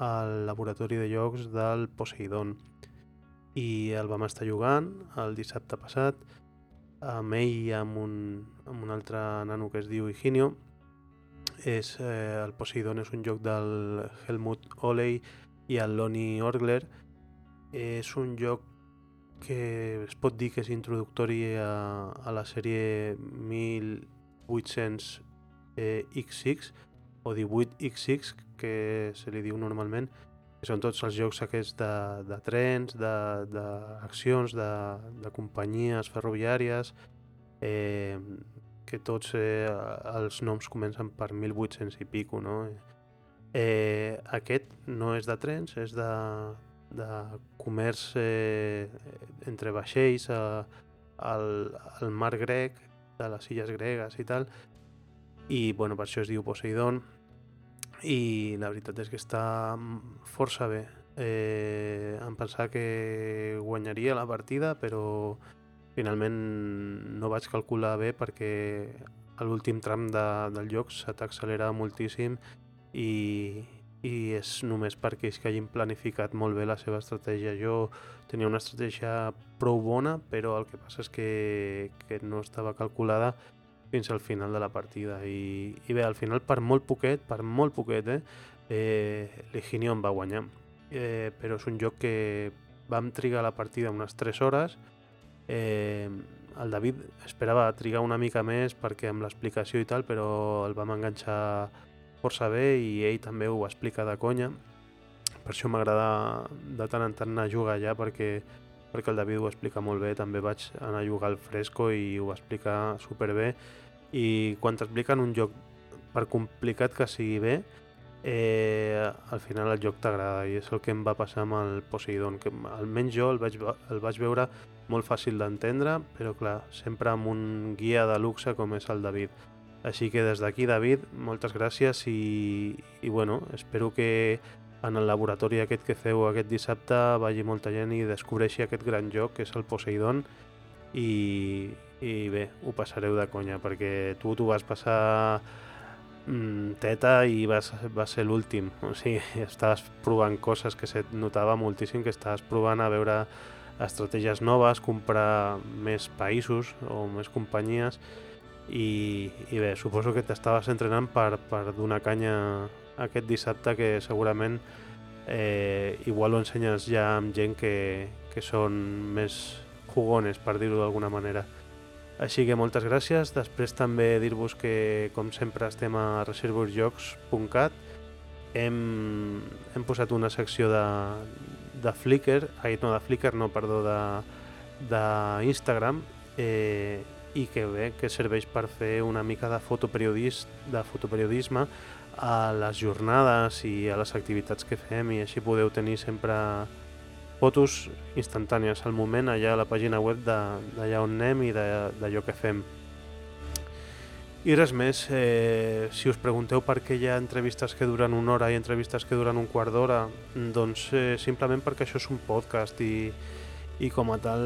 Speaker 1: al laboratori de llocs del Poseidon. I el vam estar jugant el dissabte passat amb ell i amb un, amb un altre nano que es diu Higinio és, eh, el Poseidon és un joc del Helmut Oley i el Lonnie Orgler. És un joc que es pot dir que és introductori a, a la sèrie 1800 eh, o 18XX, que se li diu normalment, que són tots els jocs aquests de, de trens, d'accions, de, de, de companyies ferroviàries, eh, que tots eh, els noms comencen per 1800 i pico, no? Eh, aquest no és de trens, és de, de comerç eh, entre vaixells eh, al, al mar grec, de les illes gregues i tal, i bueno, per això es diu Poseidon, i la veritat és que està força bé. Eh, em pensava que guanyaria la partida, però finalment no vaig calcular bé perquè a l'últim tram de, del lloc se t'accelera moltíssim i, i és només perquè ells que hagin planificat molt bé la seva estratègia. Jo tenia una estratègia prou bona, però el que passa és que, que no estava calculada fins al final de la partida. I, i bé, al final per molt poquet, per molt poquet, eh, eh l'Higinio em va guanyar. Eh, però és un joc que vam trigar la partida unes 3 hores, Eh, el David esperava trigar una mica més perquè amb l'explicació i tal, però el vam enganxar força bé i ell també ho explica de conya. Per això m'agrada de tant en tant anar a jugar allà perquè, perquè el David ho explica molt bé. També vaig anar a jugar al fresco i ho explica superbé. I quan t'expliquen un joc, per complicat que sigui bé, eh, al final el joc t'agrada i és el que em va passar amb el Poseidon, que almenys jo el vaig, el vaig veure molt fàcil d'entendre, però clar, sempre amb un guia de luxe com és el David. Així que des d'aquí, David, moltes gràcies i, i bueno, espero que en el laboratori aquest que feu aquest dissabte vagi molta gent i descobreixi aquest gran joc que és el Poseidon i, i bé, ho passareu de conya perquè tu t'ho vas passar mm, teta i vas, va ser l'últim o sigui, estaves provant coses que se notava moltíssim que estaves provant a veure estratègies noves, comprar més països o més companyies i, i bé, suposo que t'estaves entrenant per, per donar canya aquest dissabte que segurament eh, igual ho ensenyes ja amb gent que, que són més jugones, per dir-ho d'alguna manera. Així que moltes gràcies. Després també dir-vos que, com sempre, estem a reservousjocs.cat. Hem, hem posat una secció de, de Flickr, ai, no, de Flickr, no, perdó, d'Instagram, eh, i que bé, que serveix per fer una mica de, fotoperiodis, de fotoperiodisme a les jornades i a les activitats que fem i així podeu tenir sempre fotos instantànies al moment allà a la pàgina web d'allà on anem i d'allò que fem. I res més, eh, si us pregunteu per què hi ha entrevistes que duren una hora i entrevistes que duren un quart d'hora, doncs eh, simplement perquè això és un podcast i, i com a tal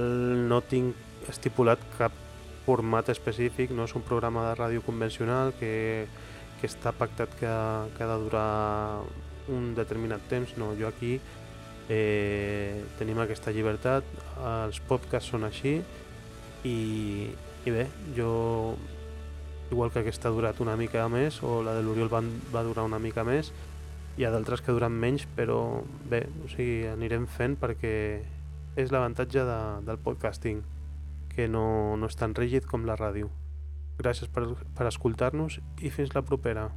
Speaker 1: no tinc estipulat cap format específic, no és un programa de ràdio convencional que, que està pactat que, que ha de durar un determinat temps, no, jo aquí eh, tenim aquesta llibertat, els podcasts són així i, i bé, jo igual que aquesta ha durat una mica més o la de l'Oriol va, va durar una mica més hi ha d'altres que duran menys però bé, o sigui, anirem fent perquè és l'avantatge de, del podcasting que no, no és tan rígid com la ràdio. Gràcies per, per escoltar-nos i fins la propera.